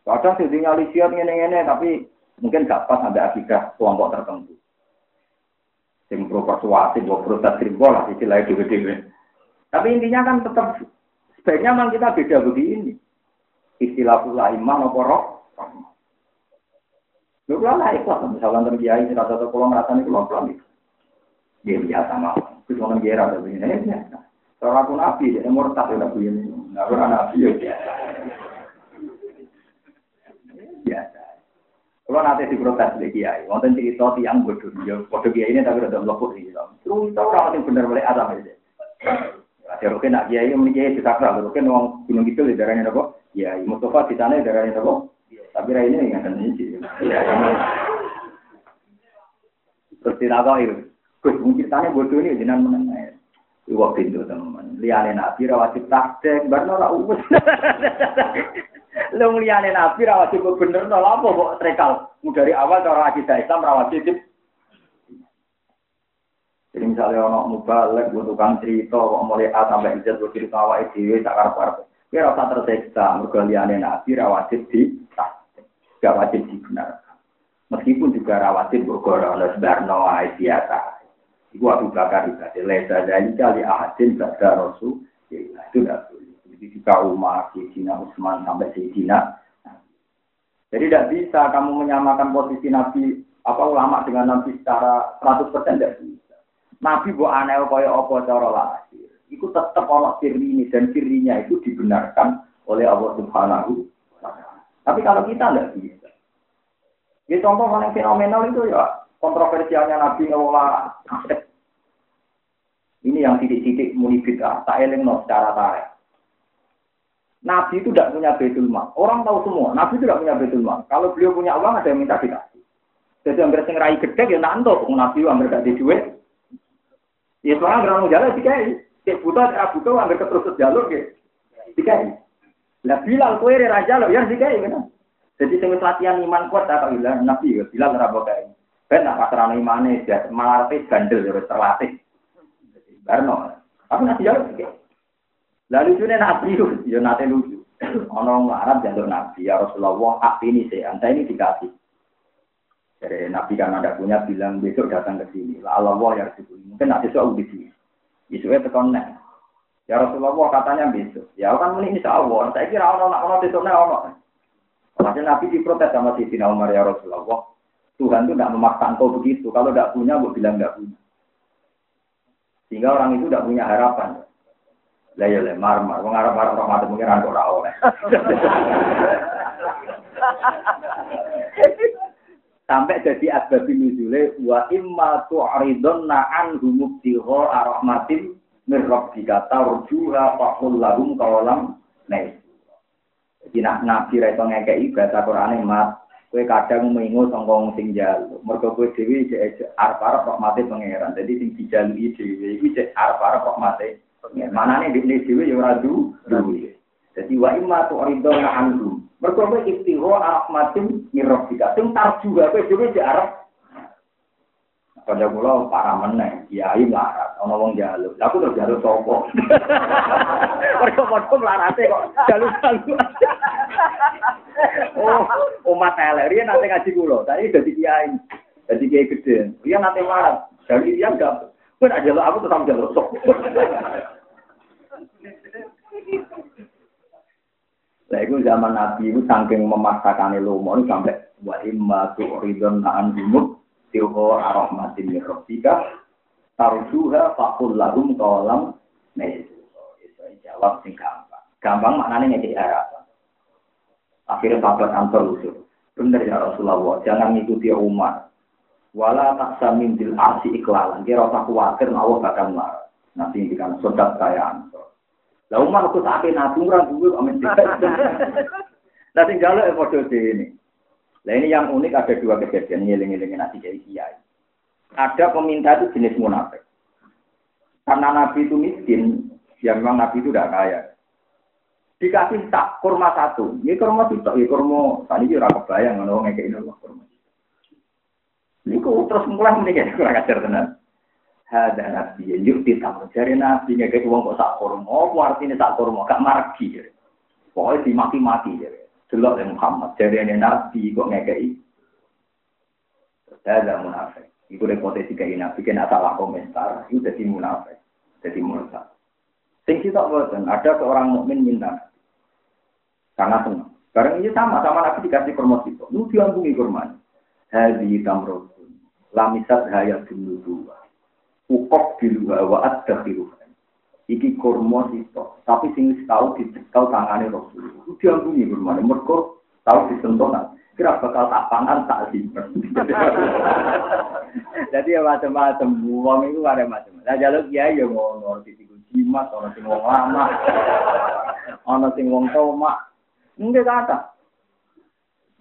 Kadang sing siap ngene-ngene tapi mungkin gak pas sampai akidah kelompok tertentu. Sing pro persuasif, pro protes simbol lah istilahnya dewe-dewe. Tapi intinya kan tetap sebaiknya memang kita beda begini. Istilah pula iman apa roh. Lu lah ikhlas, misalkan terbiaya tidak satu pulau ngerasani pulau pulau itu. Dia biasa mau. Terus orang ada begini, ya biasa. Kalau aku nabi, dia murtad ya begini. Nah, aku nabi ya biasa. Biasa. Kalau nanti diprotes di kiai, wonten cerita tiang bodoh, ya bodoh kiai ini tapi udah melopot sih. Terus kita orang yang benar boleh ada aja. Ada rukin nak kiai, mending kiai bisa kerja. Rukin uang gunung itu di daerahnya apa? Kiai Mustafa di sana di daerahnya apa? Tapi rai ini nggak ada sih. Terus tidak itu. Gus, mungkin tanya bodoh ini jenang menengah. Iwak pintu teman. Liane nabi rawatib takdek, barno ora uwes. Lu liane nabi rawatib bener no apa kok trekal. Dari awal cara akidah Islam rawatib jadi misalnya orang mubalek, buat tukang cerita, kok mulai A sampai Z, buat cerita awal itu, tak karep-karep. Kira rasa terseksa, mereka liane nabi rawatib di gak wajib dibenarkan. Meskipun juga rawatib bergora oleh sebarno biasa. Iku Bakar ibadah. Lesa dari kali ahadin itu. Jadi jika Umar, Sayyidina Utsman sampai Sayyidina. Jadi tidak bisa kamu menyamakan posisi Nabi apa ulama dengan Nabi secara 100% tidak bisa. Nabi buat aneh kaya apa cara lahir. Itu tetap orang sirri dan sirrinya itu dibenarkan oleh Allah Subhanahu Tapi kalau kita tidak bisa. Ya contoh paling fenomenal itu ya kontroversialnya Nabi ngelola Ini yang titik-titik muni bid'ah, tak no secara tarik. Nabi itu tidak punya betul mal. Orang tahu semua, Nabi itu tidak punya betul mal. Kalau beliau punya uang, ada yang minta dikasih. Jadi hampir sing rai gede ya nanto, Nabi hampir gak duit. Ya sekarang gerang jalan dikai. Cek buta, cek buta, hampir keterus jalur ke. Dikai. Lah Bilal kue raja lo, ya dikai kan. Jadi sing latihan iman kuat tak bilang Nabi ya, Bilal ora bokai. Ben nak pasrah dia malah gandel ya terlatih. Barno. Aku nanti jawab sih. Lalu lucunya nabi itu, ya nanti lucu. Ono Arab jalur nabi ya Rasulullah, hak ini sih, anda ini dikasih. Jadi nabi kan ada punya bilang besok datang ke sini. Lah Allah ya Rasulullah, mungkin nanti soal di sini. Besoknya tekan Ya Rasulullah katanya besok. Ya kan ini insya Allah. Saya kira ono nak ono besoknya ono. Masih Nabi diprotes sama Sayyidina Umar ya Rasulullah. Tuhan itu tidak memaksa engkau begitu. Kalau tidak punya, gue bilang tidak punya. Sehingga orang itu tidak punya harapan. Lah ya lemar mar, wong arep arep rahmat pengiran kok ora oleh. Sampai jadi asbab nuzule wa imma tu'ridunna anhum mubtigha rahmatin min rabbika tarjuha faqul lahum qawalam nais. Jadi nak nabi ra iso ngekeki bahasa Qur'ane mat Kue kadang mengingu songkong sing jalu. Mereka kue dewi cek arep arep rahmate pangeran. Jadi sing dijalui dewi iki cek arep arep rahmate pangeran. Mana nih di dewi yang radu duwe. Jadi wa imma tu na anhu. Mereka kue istiho rahmatin mirrofika. Sing juga kue dewi cek arep Pada kula para meneh, kiai melarat, ana wong jaluk. Lah aku terus jaluk sapa? Mergo padha melarate kok jaluk-jaluk. oh, umat elek riyen nate ngaji kula, tadi dadi kiai. Dadi kiai gede. Riyen nate melarat. Dari dia enggak Pun aja lo aku tetap jaluk sok. Lah itu zaman Nabi itu saking memaksakan lomo sampai wa imma tu'ridun na'an bimuk tilho arahmatin min tarjuha faqul lahum qalam itu jawab sing gampang gampang maknanya ngekek harapan akhirnya sahabat ansor usul benar ya Rasulullah jangan mengikuti umat wala taksa min dil arsi iklalan kira rasa khawatir Allah bakal marah nanti indikan sodat saya ansor lah umat aku sakit naturan dulu amin Nanti jalur episode ini. Nah ini yang unik ada dua kejadian ngiling-ngiling nanti jadi kiai. Ada peminta itu jenis munafik. Karena Nabi itu miskin, ya memang Nabi itu tidak kaya. Dikasih tak kurma satu, ini kurma itu, ini kurma, tadi juga kebayang, kalau ngekei ini kurma. Ini kok terus mulai menikah, kurang ajar tenan. Ada Nabi, yuk ditambah cari Nabi, ngekei uang kok sak kurma, oh artinya sak kurma, gak margi. Pokoknya dimaki-maki. Delok yang Muhammad, ini Nabi kok ngekei. Saya ada munafik. Itu repotasi kayak Nabi, kena salah komentar. Itu jadi munafik. Jadi munafik. Sing kita boten, ada seorang mukmin minta karena senang. Barang ini sama, sama Nabi dikasih itu. Lu diambungi kurma. Hadi tamrotun. Lamisat hayat dulu dua. Ukok di luar, wa luar. Iki kurma itu. Tapi sing tahu dicekal tangannya Rasul. Lu diambungi kurma. Mereka tahu disentuh Kira bakal tak pangan tak simpen. Jadi ya macam-macam. Uang itu ada macam-macam. Nah jalur ya ya ngono. Titiku jimat, orang sing wong lama. Orang sing wong tomak. Enggak kata.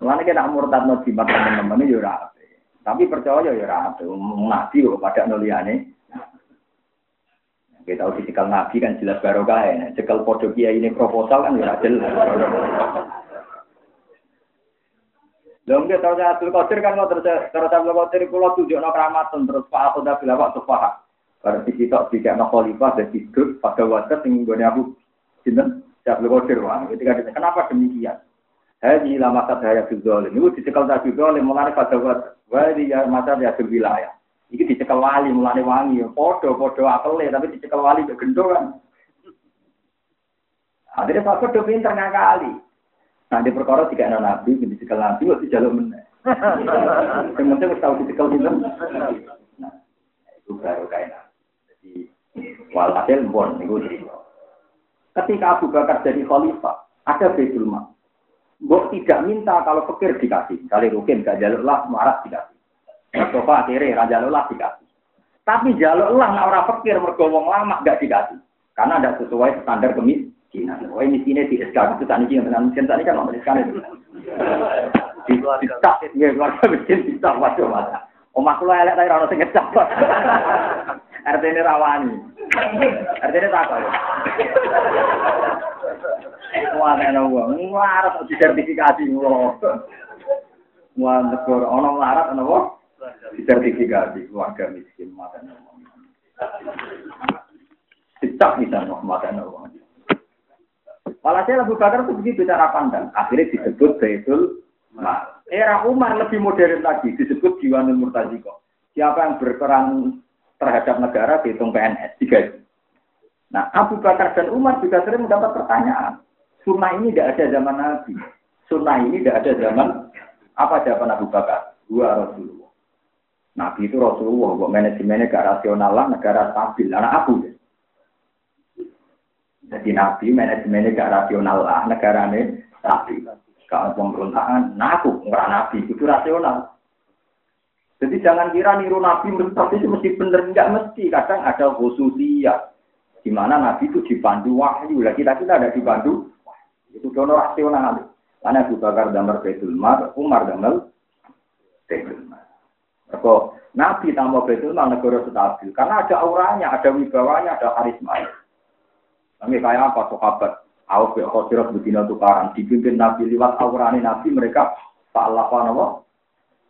Mana kita murtad no jimat teman-teman ini ya Tapi percaya ya rapi. Nabi kok pada nuliane. Kita tahu disikal nabi kan jelas barokah ya. Cekal podo kiai ini proposal kan ya jelas. Lha nggih terus Abdul Qadir kan terus terus Abdul Qadir kula tunjukno keramatun terus Pak Aku dah bilang waktu Pak. Bar disitok dikekno khalifah dadi grup pada waktu sing nggone aku sinten Abdul Qadir wah ketika kenapa demikian? Hadi lama saya fizolim. Itu dicekel tak fizolim mulane pada. Wadi ya masa ya wilayah. Iki dicekel wali mulane wangi. Podo-podo akele tapi dicekel wali gendong kan. Akhirnya Pak Kodo pinter ngakali. Nah di perkara tiga anak nabi, di dicekel nabi, waktu jalur meneh. Yang penting harus tahu dicekel gitu. Nah itu baru kayak Jadi walhasil bon itu Ketika Abu Bakar jadi khalifah, ada Baitul Mal. Mbok tidak minta kalau pikir dikasih. Kali rukin gak jalur lah, marah dikasih. Mustafa akhirnya raja lah dikasih. Tapi jalur lah nak orang pikir mergowong lama gak dikasih. Karena ada sesuai standar kemiskinan. Oh ini sini di SK itu tadi yang dengan miskin tadi kan ngomong SK itu. Di keluarga ya keluarga miskin bisa waduh mata. Omah kula elek tapi ora sing ngecap. Artinya rawani. Artinya tak Wah, ana wong nglarat sertifikasi ngono. Wah, negara ana nglarat ana wong sertifikasi keluarga miskin mata wong. Dicap bisa wong mata wong. Walhasil Abu Bakar itu begitu cara pandang. Akhirnya disebut Baitul Mal. Era Umar lebih modern lagi, disebut Diwanul Murtaziko. Siapa yang berperan terhadap negara dihitung PNS, tiga Nah, Abu Bakar dan Umar juga sering mendapat pertanyaan. Sunnah ini tidak ada zaman Nabi. Sunnah ini tidak ada zaman apa jawaban Abu Bakar? Dua Rasulullah. Nabi itu Rasulullah, kok manajemennya gak rasional lah, negara stabil. Anak aku. Jadi Nabi manajemennya gak rasional lah, negaranya stabil. Kalau pemberontakan, nah aku nggak Nabi, itu rasional. Jadi jangan kira niru Nabi tapi itu mesti benar, enggak mesti. Kadang ada khususiyah. Di mana Nabi itu dipandu wahyu. Lah kita kita ada dipandu itu dono rasional. Karena Abu Bakar damar Baitul Mar, Umar damar Baitul Mar. Kok Nabi tambah Baitul Mar negara stabil. Karena ada auranya, ada wibawanya, ada karisma. Kami kayak apa sahabat? Awal be khosirat betina tukaran. Dipimpin Nabi lewat aurani Nabi mereka salah apa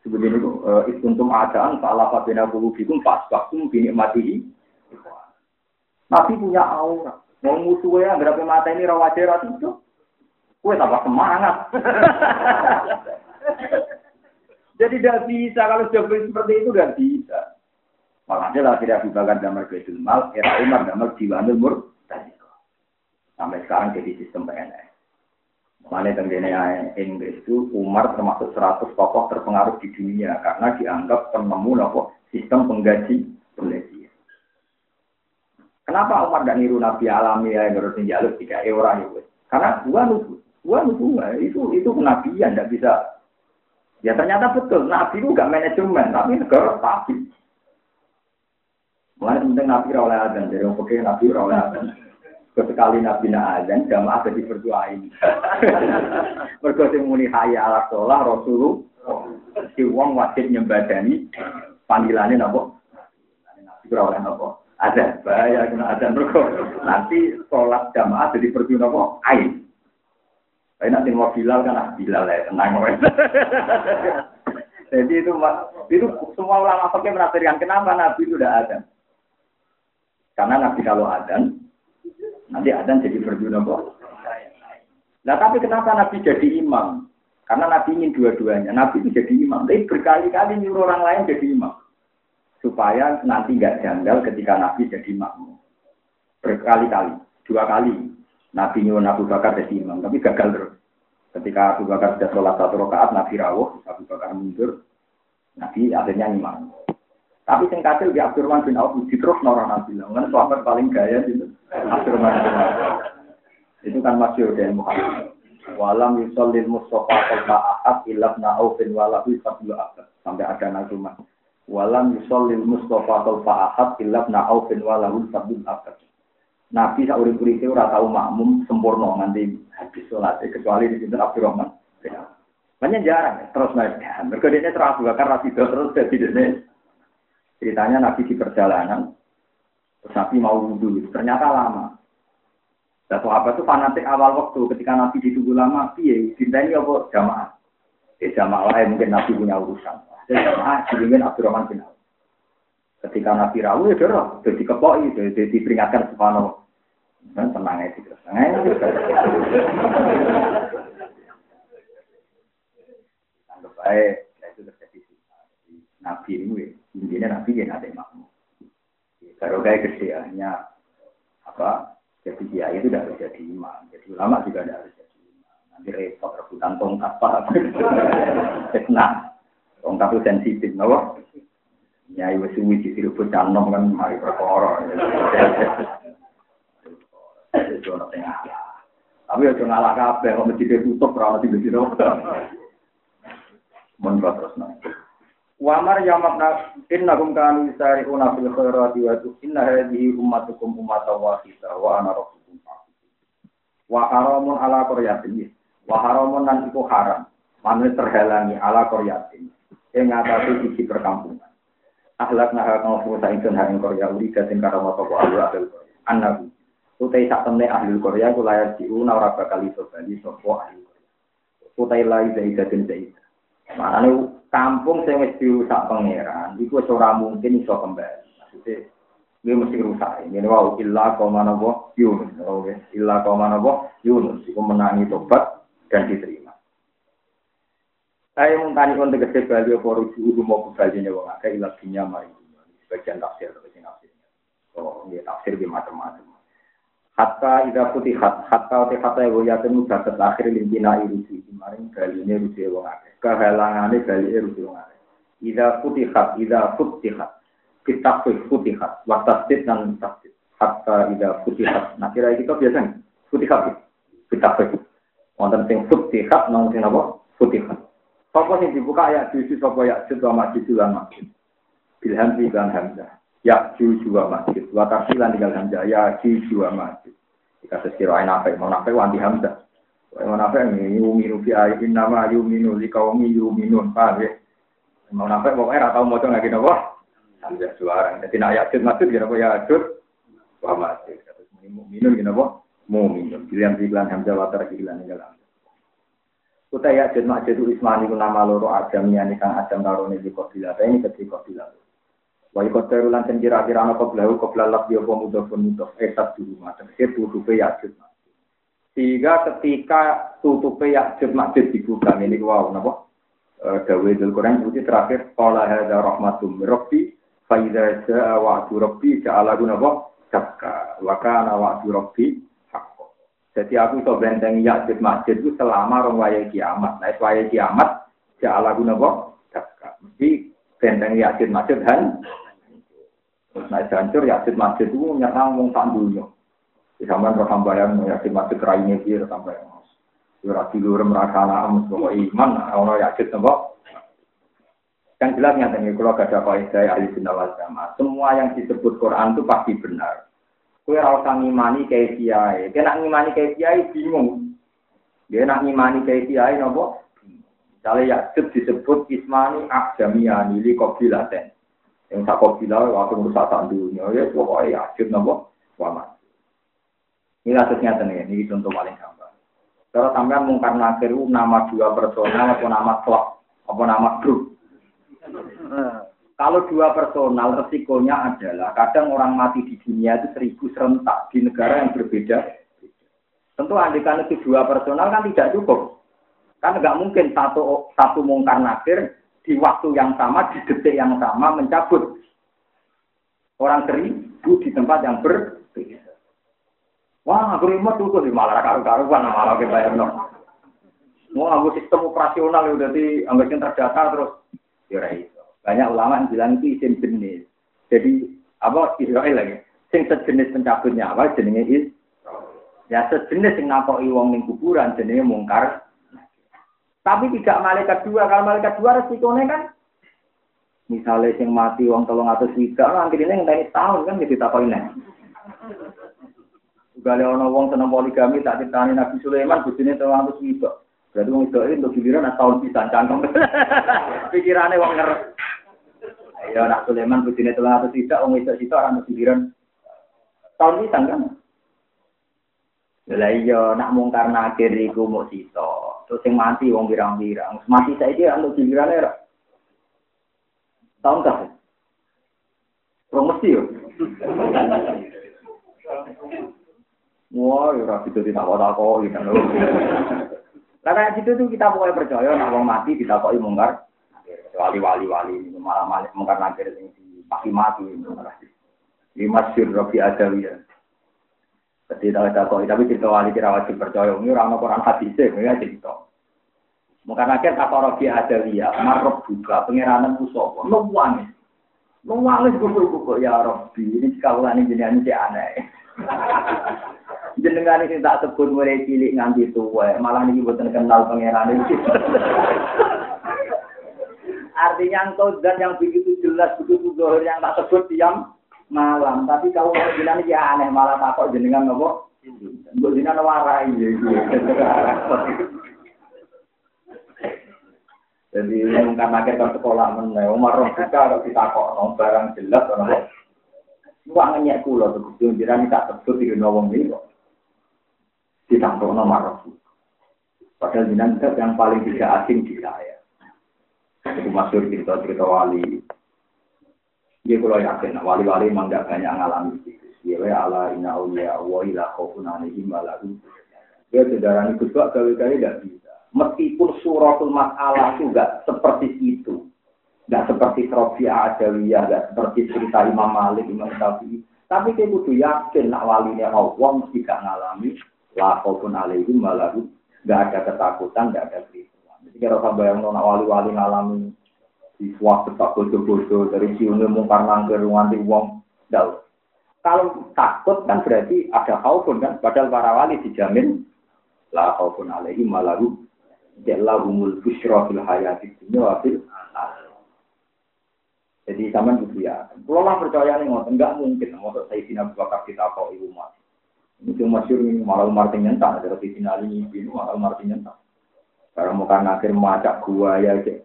nama? Sebegini itu, istuntum adaan bikum pas waktu bini mati. Nabi punya aura. Mau musuhnya berapa mata ini rawajera itu. Kue tambah semangat. Jadi tidak bisa kalau sudah seperti itu tidak bisa. Makanya lah tidak dibagikan damar Baitul Mal, era Umar damar Diwanul Mur, Sampai sekarang jadi sistem PNS. Makanya tenggine Inggris itu Umar termasuk 100 tokoh terpengaruh di dunia karena dianggap penemu nopo sistem penggaji penggaji. Kenapa Umar dan niru Nabi alami ya yang harus jalur tiga orang itu? Karena gua nubu, gua nubu itu itu kenabian tidak bisa. Ya ternyata betul Nabi itu gak manajemen tapi negara stabil. Mulai penting Nabi oleh adan dari orang Nabi oleh adan. Sekali Nabi azan, jamaah jadi berdoain. Mergo sing muni hayya ala sholah Rasulullah. Si wong wajib nyembadani panggilane napa? Nabi ora oleh napa? Azan. Bahaya kena azan mergo nanti sholat jamaah jadi berdoa napa? Ain. Tapi nanti mau Bilal kan ah Bilal ya tenang Jadi itu itu semua ulama pakai menafsirkan kenapa Nabi itu udah azan. Karena Nabi kalau azan Nanti ada jadi berdua kok. Nah tapi kenapa Nabi jadi imam? Karena Nabi ingin dua-duanya. Nabi itu jadi imam. Tapi berkali-kali nyuruh orang lain jadi imam. Supaya nanti nggak janggal ketika Nabi jadi makmum. Berkali-kali. Dua kali. Nabi nyuruh Abu Bakar jadi imam. Tapi gagal terus. Ketika Abu Bakar sudah sholat satu rakaat, Nabi rawuh, Abu Bakar mundur. Nabi akhirnya imam. Tapi sing kasil di Abdurrahman bin Auf terus orang Nabi. Kan sahabat paling gaya itu Abdurrahman bin Auf. Itu kan masih dari Muhammad. Walam yusallil Mustafa qalba ahad ilab na'ufin walahu fadlu abad. Sampai ada nazuman. Walam yusallil Mustafa qalba ahad ilab na'ufin walahu fadlu abad. Nabi saurip uripe ora tau makmum sempurna nganti habis sholat kecuali di sinten Abdurrahman. Banyak jarang terus naik. Mereka dia terus bakar rasi terus jadi dene. Ceritanya Nabi di perjalanan, terus Nabi mau wudhu, ternyata lama. Dan sahabat itu fanatik awal waktu ketika Nabi ditunggu lama, piye ini apa jamaah? Ya jamaah lain mungkin Nabi punya urusan. Ya jamaah diingin Abdurrahman bin Auf. Ketika Nabi rawu ya dorong, jadi kepoi, jadi diperingatkan subhanallah. Dan tenang aja terus. Anggap baik, ya itu terjadi Nabi ini, intinya Nabi ya nanti makmum. Kalau kayak hanya apa jadi dia itu tidak harus jadi imam. Jadi ulama juga tidak harus jadi imam. Nanti repot rebutan tongkat pak. Nah, tongkat itu sensitif, nopo. Ya, ibu suwi di situ canom kan mari perkara. Tapi ya jangan ngalah kabeh, kalau masjid tutup, orang masjid di Mun terus nanti. Wamar yamakna innahum kanu yusari'una fil khairati wa inna hadhihi ummatukum ummatan wahidah wa ana rabbukum Wa haramun ala qaryatin. Wa haramun nan iku haram. Manut terhalangi ala qaryatin. Ing ngatasi siji perkampungan. Ahlak naha kang fusa ingsun ha ing Korea uri gating karama toko ahli ahli Korea. Annabi. Utai sak temne ahli Korea ku layar diuna ora bakal iso bali sapa ahli Korea. Utai lai zaidatin zaidah. Maknane kampung sing wis dirusak pangeran, iku wis ora mungkin iso kembali. Maksudnya, dia mesti rusak. Ini wow, illa kau mana boh Yunus. Oke, illa kau mana boh Yunus. Iku menangi tobat dan diterima. Saya muntani untuk tegese bali apa rujuk mau kembali wong akeh ilah dunya mari. Sebagian tafsir atau sing tafsirnya. Oh, ya tafsir di macam-macam. Hatta ida hat hatta te hatta ya ya temu bakat akhir limpina irusi. Kemarin kali ini rusi wong akeh. Kehalangane kali rusi ida hat ida futihat kita futihat waktastit dan tastit hatta ida hat nah kira kita biasa nih futihat kita wonten sing futihat nang sing apa? Futihat Sapa sing dibuka ayat diisi sapa ya judwa masjid lan masjid lan hamzah ya juga masjid. Wa tafsilan tinggal hamzah ya juga masjid. Jika sekira nafe mau nafe wanti hamzah. Mau nafe ini yuminu fi ayatin nama yuminu li kaumi yuminun paham ya? Mau nafe pokoknya ratau coba lagi nopo hamzah suara. Jadi nak yakin masjid kira apa yakin wa masjid. Minun kira apa mau minun pilihan pilihan hamzah watar pilihan tinggal hamzah Kutai ya jen mak jedu ismani nama loro adam yani kang adam karone di kopilah ini ketika kopilah Wa ikoteru lan den kira-kira ana koblahu koblah lak yo mudhofun mudhof esat dulu macam itu tutupe yajud sehingga ketika tutupe yajud masjid dibuka ini wow napa dawe dul Quran seperti terakhir. Qala hadza rahmatum rabbi fa idza jaa wa'du rabbi ja'ala napa sakka wa kana wa'du rabbi jadi aku iso benteng yajud masjid itu selama waya kiamat. Nah waya kiamat ja'ala napa sakka mesti benteng yajud masjid han Nah, hancur yakin masjid itu nyerang wong tak dunia. Di zaman rekam bayang yakin masjid raine iki rekam bayang. Ora tidur merasa anak bahwa iman orang yakin nopo. Yang jelas nyata nih kalau gak ada kaidah ahli sunnah jamaah. Semua yang disebut Quran itu pasti benar. Kue rasa ngimani kayak kiai. Kena ngimani kayak kiai bingung. Dia nak ngimani kayak kiai nopo. Misalnya Yakub disebut Ismani Akjamiani li kobilaten. Yang tak kau bilang waktu merusak tak dunia, ya pokoknya yakin nopo wamat. Ini kasusnya nih, ini contoh paling gampang. Kalau sampean mungkar nakir nama dua personal atau nama klub, apa nama grup. Kalau dua personal resikonya adalah kadang orang mati di dunia itu seribu serentak di negara yang berbeda. Tentu andikan itu dua personal kan tidak cukup. Kan nggak mungkin satu satu mungkar nakir di waktu yang sama, di detik yang sama mencabut orang seribu di tempat yang berbeda. Wah, aku remote tuh di malah karu-karuan malah bayar no. Wah, aku sistem operasional udah di anggap terdata terus. Ya itu. Banyak ulama yang bilang itu isim jenis. Jadi apa Israel lagi? Sing sejenis pencabutnya apa jenenge is Ya sejenis yang nakoki wong ning kuburan jenenge mungkar. Tapi tidak malaikat dua. Kalau malaikat dua resikonya kan misalnya sing mati wong tolong atas wika, nanti ini yang tahun kan jadi takoin nih. Gale ono wong seneng poligami tak ditani Nabi Sulaiman bojone tolong atas wika. Berarti wong itu untuk giliran tahun bisa cangkem. Pikirannya wong nger. Ayo nak Sulaiman bojone tolong atas wika, wong itu itu orang giliran tahun bisa kan. Lah iya nak mungkar nakir iku mau sito. Terus yang mati wong birang-birang. Mati saja untuk giliran era. Tahun kah? Promosi yo. Wah, ya ora itu tidak kok kok gitu. Lah kayak gitu tuh kita pokoknya percaya nak wong mati ditakoki mungkar. Wali wali malah malah mungkar nakir sing pasti mati. Ini masyur Robi Adawiyah. Jadi tak ada kok, tapi cerita wali kira wajib percaya. Ini orang Quran hadis ya cerita. Mungkin akhir kata Robi ada liya, marok juga pengiranan usopo, nuwangis, nuwangis gugur-gugur ya Robi. Ini sekaulan ini ini aneh. jenengan ini tak sebut mulai cilik nganti tua, malah ini buatan kenal pengiran ini. Artinya engkau dan yang begitu jelas, begitu zohir yang tak sebut diam, malam. Tapi kalau bilang ya aneh malah takut jenengan nopo. Mbok jenengan warai ya. Jadi mungkin akhir ke sekolah mana, Umar Rom kita kok nong barang jelas orang Wah ngenyek kulo tuh, jiran tak sebut di nawang ini kok. Ditangkap nomor Rom. Padahal jinan yang paling tidak asing di saya. Itu masuk cerita-cerita wali. Dia kalau yakin, wali-wali memang tidak banyak ngalami itu. Dia ala inna awliya wa ila khawfun alaihim walahum. Dia saudara ini kuswa kali-kali tidak bisa. Meskipun suratul masalah enggak seperti itu. Enggak seperti Trofia Adawiyah, enggak seperti cerita Imam Malik, Imam Syafi'i. Tapi kita kudu yakin nak walinya Allah mesti gak ngalami la khaufun alaihim walahu enggak ada ketakutan, enggak ada keribuan. Jadi kalau sampai yang nak wali-wali ngalami siswa tetap bodoh-bodoh dari siungnya mungkar nangkir nganti uang dal. Kalau takut kan berarti ada khaufun kan, padahal para wali dijamin la khaufun alaihim malahu jalahumul busyra fil hayati dunya fil jadi zaman itu ya. Kalau lah percaya nih enggak mungkin mau saya sini Abu Bakar kita kok ibu mas. Ini cuma masyur ini malah Martin nyentak dari sini ali ini malah Martin nyentak. Karena mau kan akhir macak gua ya cek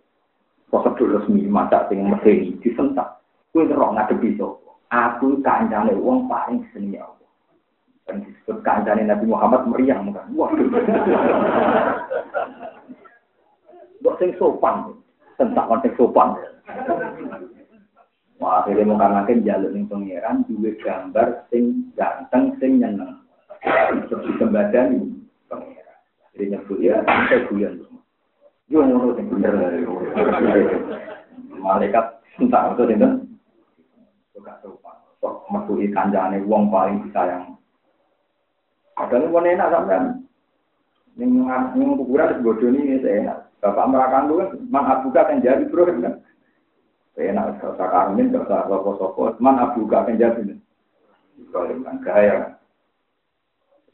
prosedur resmi macak sing medeni disentak. Kue terok ngadepi sopo. Aku kancane uang paling seni ya Allah. Dan disebut kancane Nabi Muhammad meriang bukan. Waduh. Buat sing sopan. Tentang konteks sopan. Wah, akhirnya mau kangen jalur ning pangeran duwe gambar sing ganteng sing nyeneng. Terus dikembadani pangeran. Jadi nyebut ya, saya guyon. Yo ngono sing bener. Malaikat entah itu sinten. Suka sopan. Sok metuhi kanjane wong paling disayang. Kadang wong enak sampean. Ning ning kuburan bodoh ini enak. Bapak merakan kan, man abuka kan jadi bro kan. Enak gak usah karmin, gak usah sopo-sopo. Man abuka kan jadi. Ibrahim kan gaya.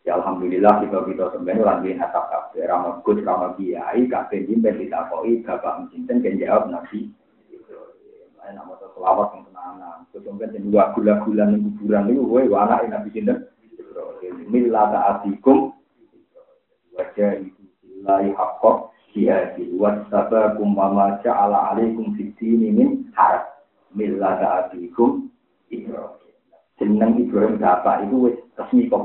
Ya Alhamdulillah kita kita sebenarnya lagi nasab kafe ramah gus ramah kiai kafe jimben ditakoi bapak mencinten kan jawab nabi. Lain nama selawat yang tenangan. Kemudian yang dua gula-gula yang kuburan itu, gue wana nabi cinten. Mila ta'atikum wajah itu lillahi haqqo jihadi wasabakum wa ma ja'ala alaikum fid dini min haraj millata abikum Ibrahim. Jeneng Ibrahim bapak itu wis resmi ke.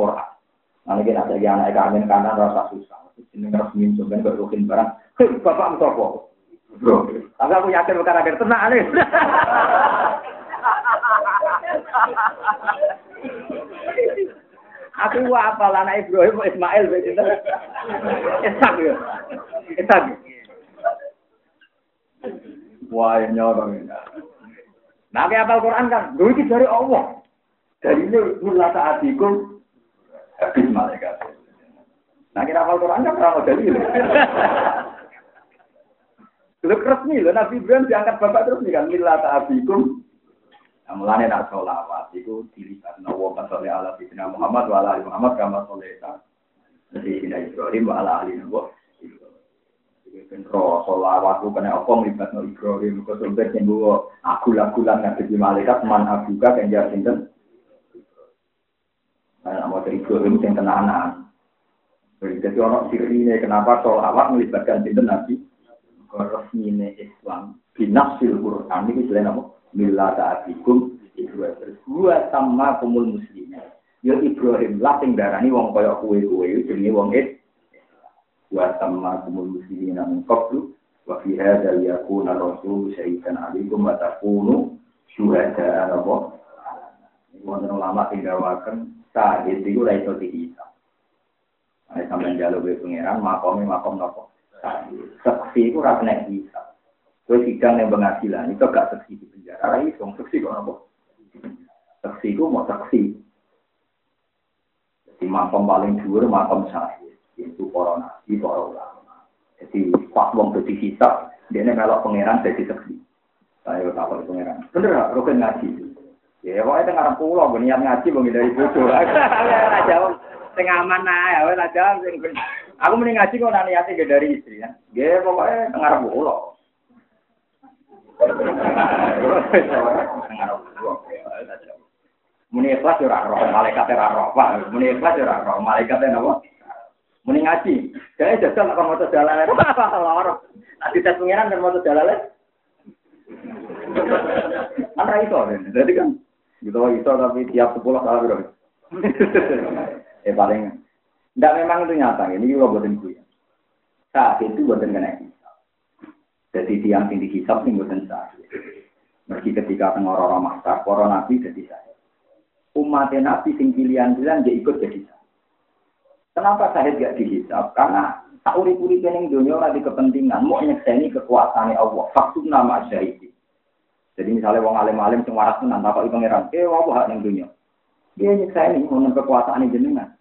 Nanti kita ada yang anak kami kanan rasa susah. Jeneng resmi sebenarnya kok rukin barang. Hei bapak apa? Bro, tapi aku yakin bukan akhir tenang nih. Aku apa anak Ibrahim Ismail begitu. Ishak ya. Ishak. Wah, nyorong. Nah, kayak apal Quran kan, gue itu dari Allah. Dari ini, mula saatikum, habis malaikat. Nah, kita apal Quran kan dari ini. Lu resmi loh, Nabi Ibrahim diangkat bapak terus nih kan, mila ta'abikum. Nah, mulanya nak sholawat, itu dilihat. Nawa pasal ala Sayyidina Muhammad, wa ala Muhammad, kama sholeta. Sayyidina Ibrahim, wa ala ali Nabi. Ben ro sholawat ku kena apa mlibatno Ibrahim kok sampe sing bawa agul-agulan ngadepi malaikat man abuka kenjar sinten. Nah, mau dari Ibrahim sing tenanan. Jadi ono sirine kenapa sholawat melibatkan sinten Nabi? Resmine Islam binafsil Quran ini selain apa? Mila ta'atikum Ibrahim. Gua sama kumul muslimin. Ya Ibrahim lah sing darani wong kaya kuwe-kuwe jenenge wong Islam wa sama kumul muslimin min qablu wa fi hadha yakuna rasul syahidan alaikum wa takunu syuhada ala Allah. Wonten ulama sing dawaken sahid iku ora iso dihisab. Nek sampeyan njaluk wae pangeran makome makom napa? Saksi iku ora kena hisab. Kowe sidang yang pengadilan itu gak saksi di penjara, ora iso saksi kok napa? Saksi iku mau saksi. Jadi makom paling dhuwur makom sahid itu para nabi, para ulama. Jadi pas wong dadi hisab, dia melok pangeran jadi seksi. Saya tak pangeran. Bener? Rukun ngaji. Ya, pokoknya tengah ngarep pulau, gue niat ngaji, gue dari bodoh. Lah jawab, tengah aman ya, lah jawab. Aku mending ngaji kok nanti niatnya gak dari istri ya. Dia pokoknya tengah ngarep pulau. Muni ikhlas ora roh, malaikat ora roh, Pak. Muni ikhlas ora roh, malaikat napa? Muni ngaji. Kayak jajal itu apa lorong. Nah di tes pengiran dan mau jalan Antara itu, jadi kan gitu itu tapi tiap sepuluh salah bro. eh paling tidak memang itu nyata ini juga buatin gue. Saat itu buatin kena. Jadi tiang tinggi hisap nih buatin saat. Meski ketika orang masak, para nabi jadi saya. Umatnya nabi sing pilihan-pilihan dia ikut jadi saya. Kenapa saya gak dihisap? Karena tak urip-urip yang dunia lagi kepentingan, mau nyekseni kekuasaan Allah. Faktum nama syahid. Jadi misalnya wong alim-alim sing waras tenan takoki pangeran, "Eh, apa hak ning dunia?" Dia nyekseni mau kekuasaan jenengan.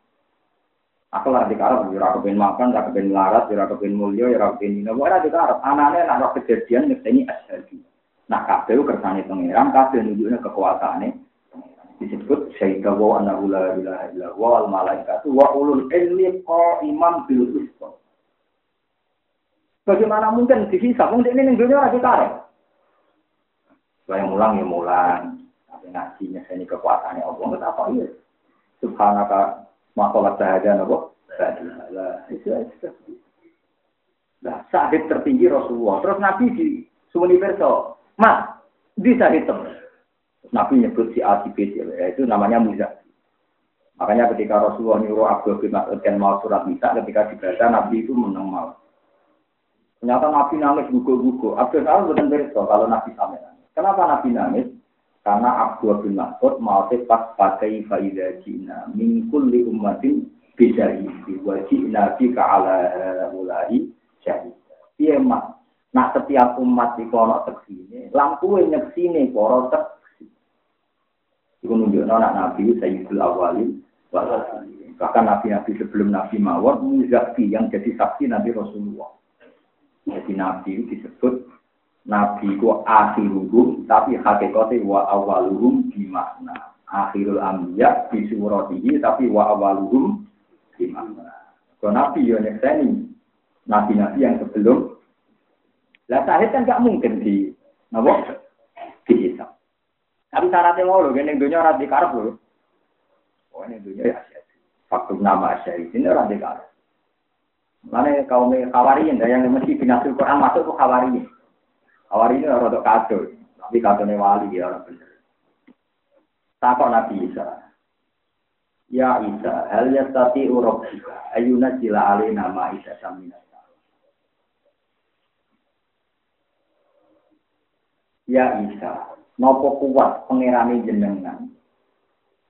Aku lah di karep, ora kepen makan, ora kepen larat, ora kepen mulya, ora kepen dina, ora di karep. Anane nak kejadian nyekseni asyhadu. Nah, kabeh kersane pangeran, kabeh nunjukne kekuasaane disebut syaita wa annahu la ilaha illa wa al malaikatu wa ulul ilmi qaiman bil qist. Bagaimana mungkin dihisab? Mungkin ini dunia tarik. Saya mulang ya mulang. Tapi ngajinya ini kekuasaannya Allah. Kenapa iya? Subhanaka makolat sahaja nabo. Nah, sahid tertinggi Rasulullah. Terus Nabi di Sumuni Perso. Mas, di sahid teman. Nabi nyebut si A, si B, ya, itu namanya muzak. Makanya ketika Rasulullah nyuruh Abdul bin Mas'ud dan mau surat Nisa, ketika dibaca Nabi itu menang mal. Ternyata Nabi nangis gugur-gugur. Abdul tahu bukan kalau Nabi sampai. Kenapa Nabi nangis? Karena Abdul bin Mas'ud mau pas pakai faidah Cina. Mingkul li ummatin bisyahidi. Wajib Nabi ka'ala mulai syahid. Iya mas. Nah setiap umat di kono teksine, lampu nyeksine poro tek itu nunjuk anak Nabi Sayyidul Awalin Bahkan Nabi-Nabi sebelum Nabi Mawar Muzaki yang jadi saksi Nabi Rasulullah. Jadi Nabi disebut Nabi ku akhiruhum tapi hakikatnya wa awaluhum gimana? Akhirul ambiya di suratihi tapi wa awaluhum gimana? Kalau Nabi yang nyekseni Nabi-Nabi yang sebelum lah sahid kan gak mungkin di Nabi dihisap. Tapi syaratnya mau loh, ini dunia orang dikarep loh. Oh ini dunia ya Faktum nama asyari ini orang dikarep. Mana kaum khawariin, yang mesti binasul Quran masuk ke khawariin. Khawariin orang untuk kado, tapi kado wali ya orang bener. Takut Nabi Isa. Ya Isa, hal yastati urabbika ayuna jila alina ma Isa samina. Ya Isa, nopo kuat pengerani jenengan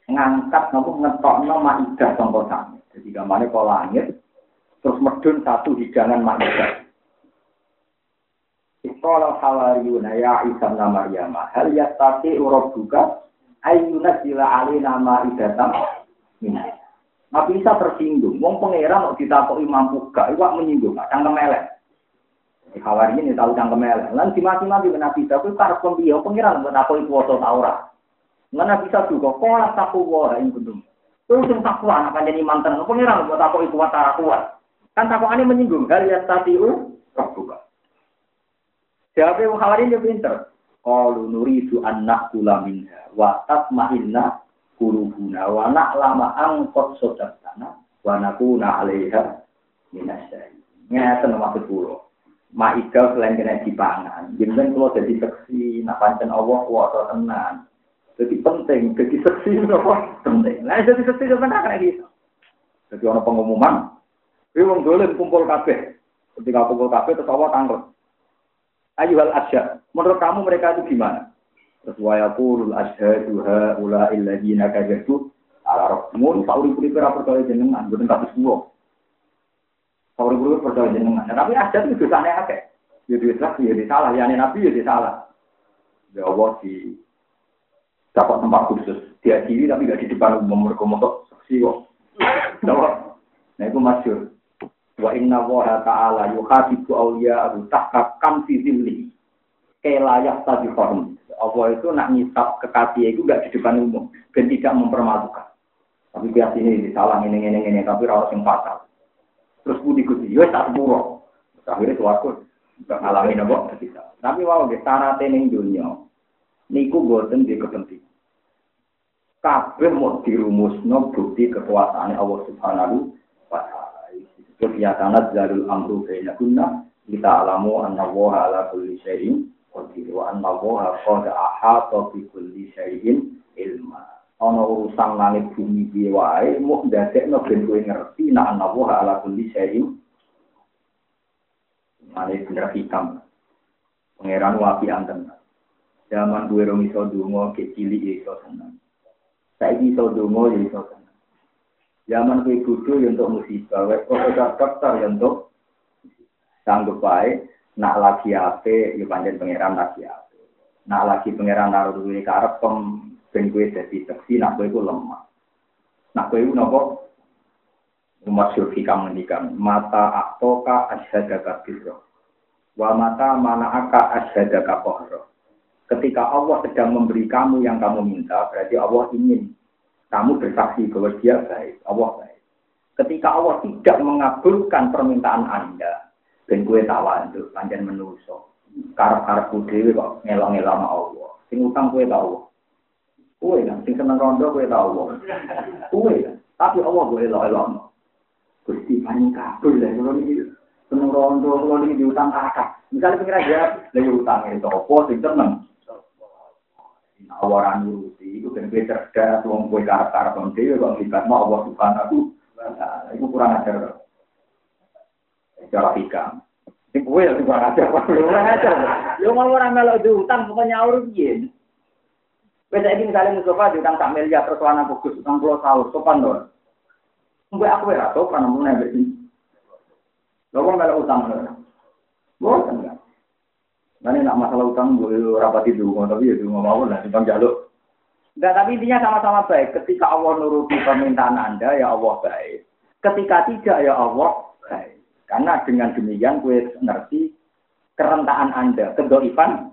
ngangkat nopo ngetokno maidah sangka sami. Jadi gamane kok langit terus medun satu hidangan maidah. Iqala hawariyuna ya Isa bin Maryam hal yastati rabbuka ayyuna jila alina ma'idatan min. Nabi Isa tersinggung, wong pangeran kok ditakoki mampu gak iwak menyinggung, cangkem elek. Hawari ini tahu cangkem elek. Lan dimati-mati Nabi Isa kuwi karep piye pangeran kok takoki kuwasa ta ora. Mana bisa juga kola takwa ing gunung. Terus sing takwa anak panjang iman tenan. Pangeran kok takoki kuat ta kuat. Kan takwane menyinggung hal tatiu rabbuka. Jawab yang hawari ini pinter. Qalu nuridu anak kula minha wa tatma'inna kulubuna wa na'lama angkot sodatana wa nakuna alaiha minasyai. Ngeten maksud kula. Ma'igal selain kena dipangan. Jenengan kalau jadi seksi, nak pancen Allah kuasa tenan. Jadi penting, jadi seksi apa? Penting. Nah, jadi seksi itu benar kayak gitu. Jadi orang pengumuman, ini dolen kumpul kabeh. Ketika kumpul kabeh, terus Allah tangkut. Ayo hal asya. Menurut kamu mereka itu gimana? Terus wa yaqulul asyhadu haula alladziina kadzatu ala rabbihim sauri puri pira percaya jenengan boten kados kula. Sauri puri percaya jenengan. Nah, tapi ada itu dosane akeh. Ya dosa ya salah, ya nabi ya salah. Ya Allah di dapat tempat khusus. Dia diri tapi gak di depan umum mereka motor saksi kok. Nah itu masyur. Wa inna wa ta'ala yuhadibu awliya'ahu tahka kam fi zilli. Kelayak tadi horm. Allah itu nak ngisap kekasih itu gak di depan umum. Dan tidak mempermalukan. Tapi biasa ini salah ini ini ini tapi rawat yang fatal. Terus budi kuti, yo tak sepuro. Akhirnya suatu ngalamin apa? Tapi wow, di syarat ini dunia. Niku boten di kepentingan kabeh mau dirumusno bukti kekuasaan Allah Subhanahu Disebut ya tanat jalul amru baina kunna kita alamu anna wa ala kulli syai'in qadir wa anna wa qad ahata bi kulli syai'in ilma. Ana urusan langit bumi piye wae mung ndadekno ben kowe ngerti nek anna wa ala kulli syai'in Mane bener hikam. Pangeran wapi anten. Zaman duwe rong iso donga ke cilik iso seneng. Saya iso dongo ya iso seneng. Zaman kue kudu ya untuk musibah, wes profesor dokter ya untuk sanggup baik, nak lagi ape, ya panjang pangeran lagi ape. Nak lagi pangeran naruh duwe karep pem ben kue dadi seksi, nak kue ku lemah. Nak kue ku nopo? Umat syurfika mendikan, mata aktoka asyhadaka birro. Wa mata mana aka asyhadaka kohro. Ketika Allah sedang memberi kamu yang kamu minta, berarti Allah ingin kamu bersaksi bahwa dia baik, Allah baik. Ketika Allah tidak mengabulkan permintaan Anda, dan gue tahu panjang menuso, karep-karep dewi kok ngelong-ngelong sama Allah. Sing utang gue tahu. Gue kan, sing seneng rondo gue tahu. Gue kan, tapi Allah gue elok-elok. Gusti paling kabul lah, kalau ini seneng rondo, kalau ini diutang kakak. Misalnya pikir aja, lagi utang itu apa, sing seneng awaran nuruti itu kan gue cerdas wong gue karep karep dhewe kok libat mau Allah subhanahu taala itu kurang ajar cara hikam ini gue yang kurang ajar kurang ajar lu mau orang melok diutang pokoknya urus piye Wes iki misalnya Mustafa diutang sak miliar terus anak bagus utang pulau sahur sopan dong. Mbak aku ya sopan namun nek iki. Lho kok melok utang lho. Boten Nanti nak masalah utang boleh rapat itu, tapi ya cuma mau lah, simpang jaluk. Enggak, tapi intinya sama-sama baik. Ketika Allah nuruti permintaan Anda, ya Allah baik. Ketika tidak, ya Allah baik. Karena dengan demikian gue ngerti kerentaan Anda, kedoifan.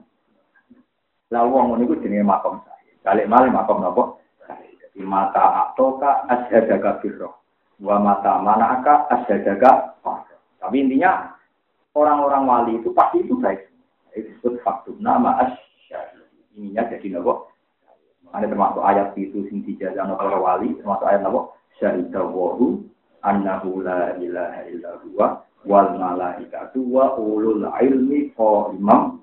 Lah wong itu jenis makom saya. Balik malam makom nopo. Jadi mata atoka asyhadaka birroh. Wa mata manaka asyhadaka Tapi intinya orang-orang wali itu pasti itu baik disebut faktum nama asyari. Ininya jadi nopo. Ada termasuk ayat itu sing dijazah para wali, termasuk ayat nopo. Syahidah wahu annahu la ilaha illa huwa wal malaikatu wa ulul ilmi imam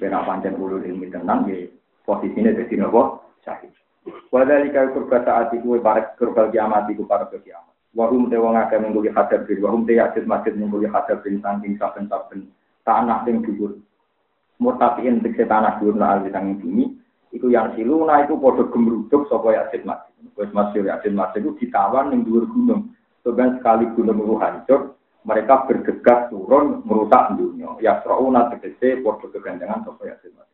Kena panjang ulul ilmi tenang, ya posisinya jadi nopo syahid. Wadhalika kurba saat itu, para kurba kiamat itu, para kiamat. Wahum te wong akeh mengkuli hadap wahum te yajid masjid mengkuli hadap bin, saking saben-saben tanah sing dhuwur. Murtafiin tegese tanah dhuwur la alwi tanging bumi, Iku yang siluna itu podo gemruduk sapa Yasin Mas. Wis masyhur Yasin Mas itu ditawan ning dhuwur gunung. Sebenarnya sekali gunung itu hancur, mereka bergegas turun merusak dunia. Ya srauna tegese podo kegandengan sapa Yasin Mas.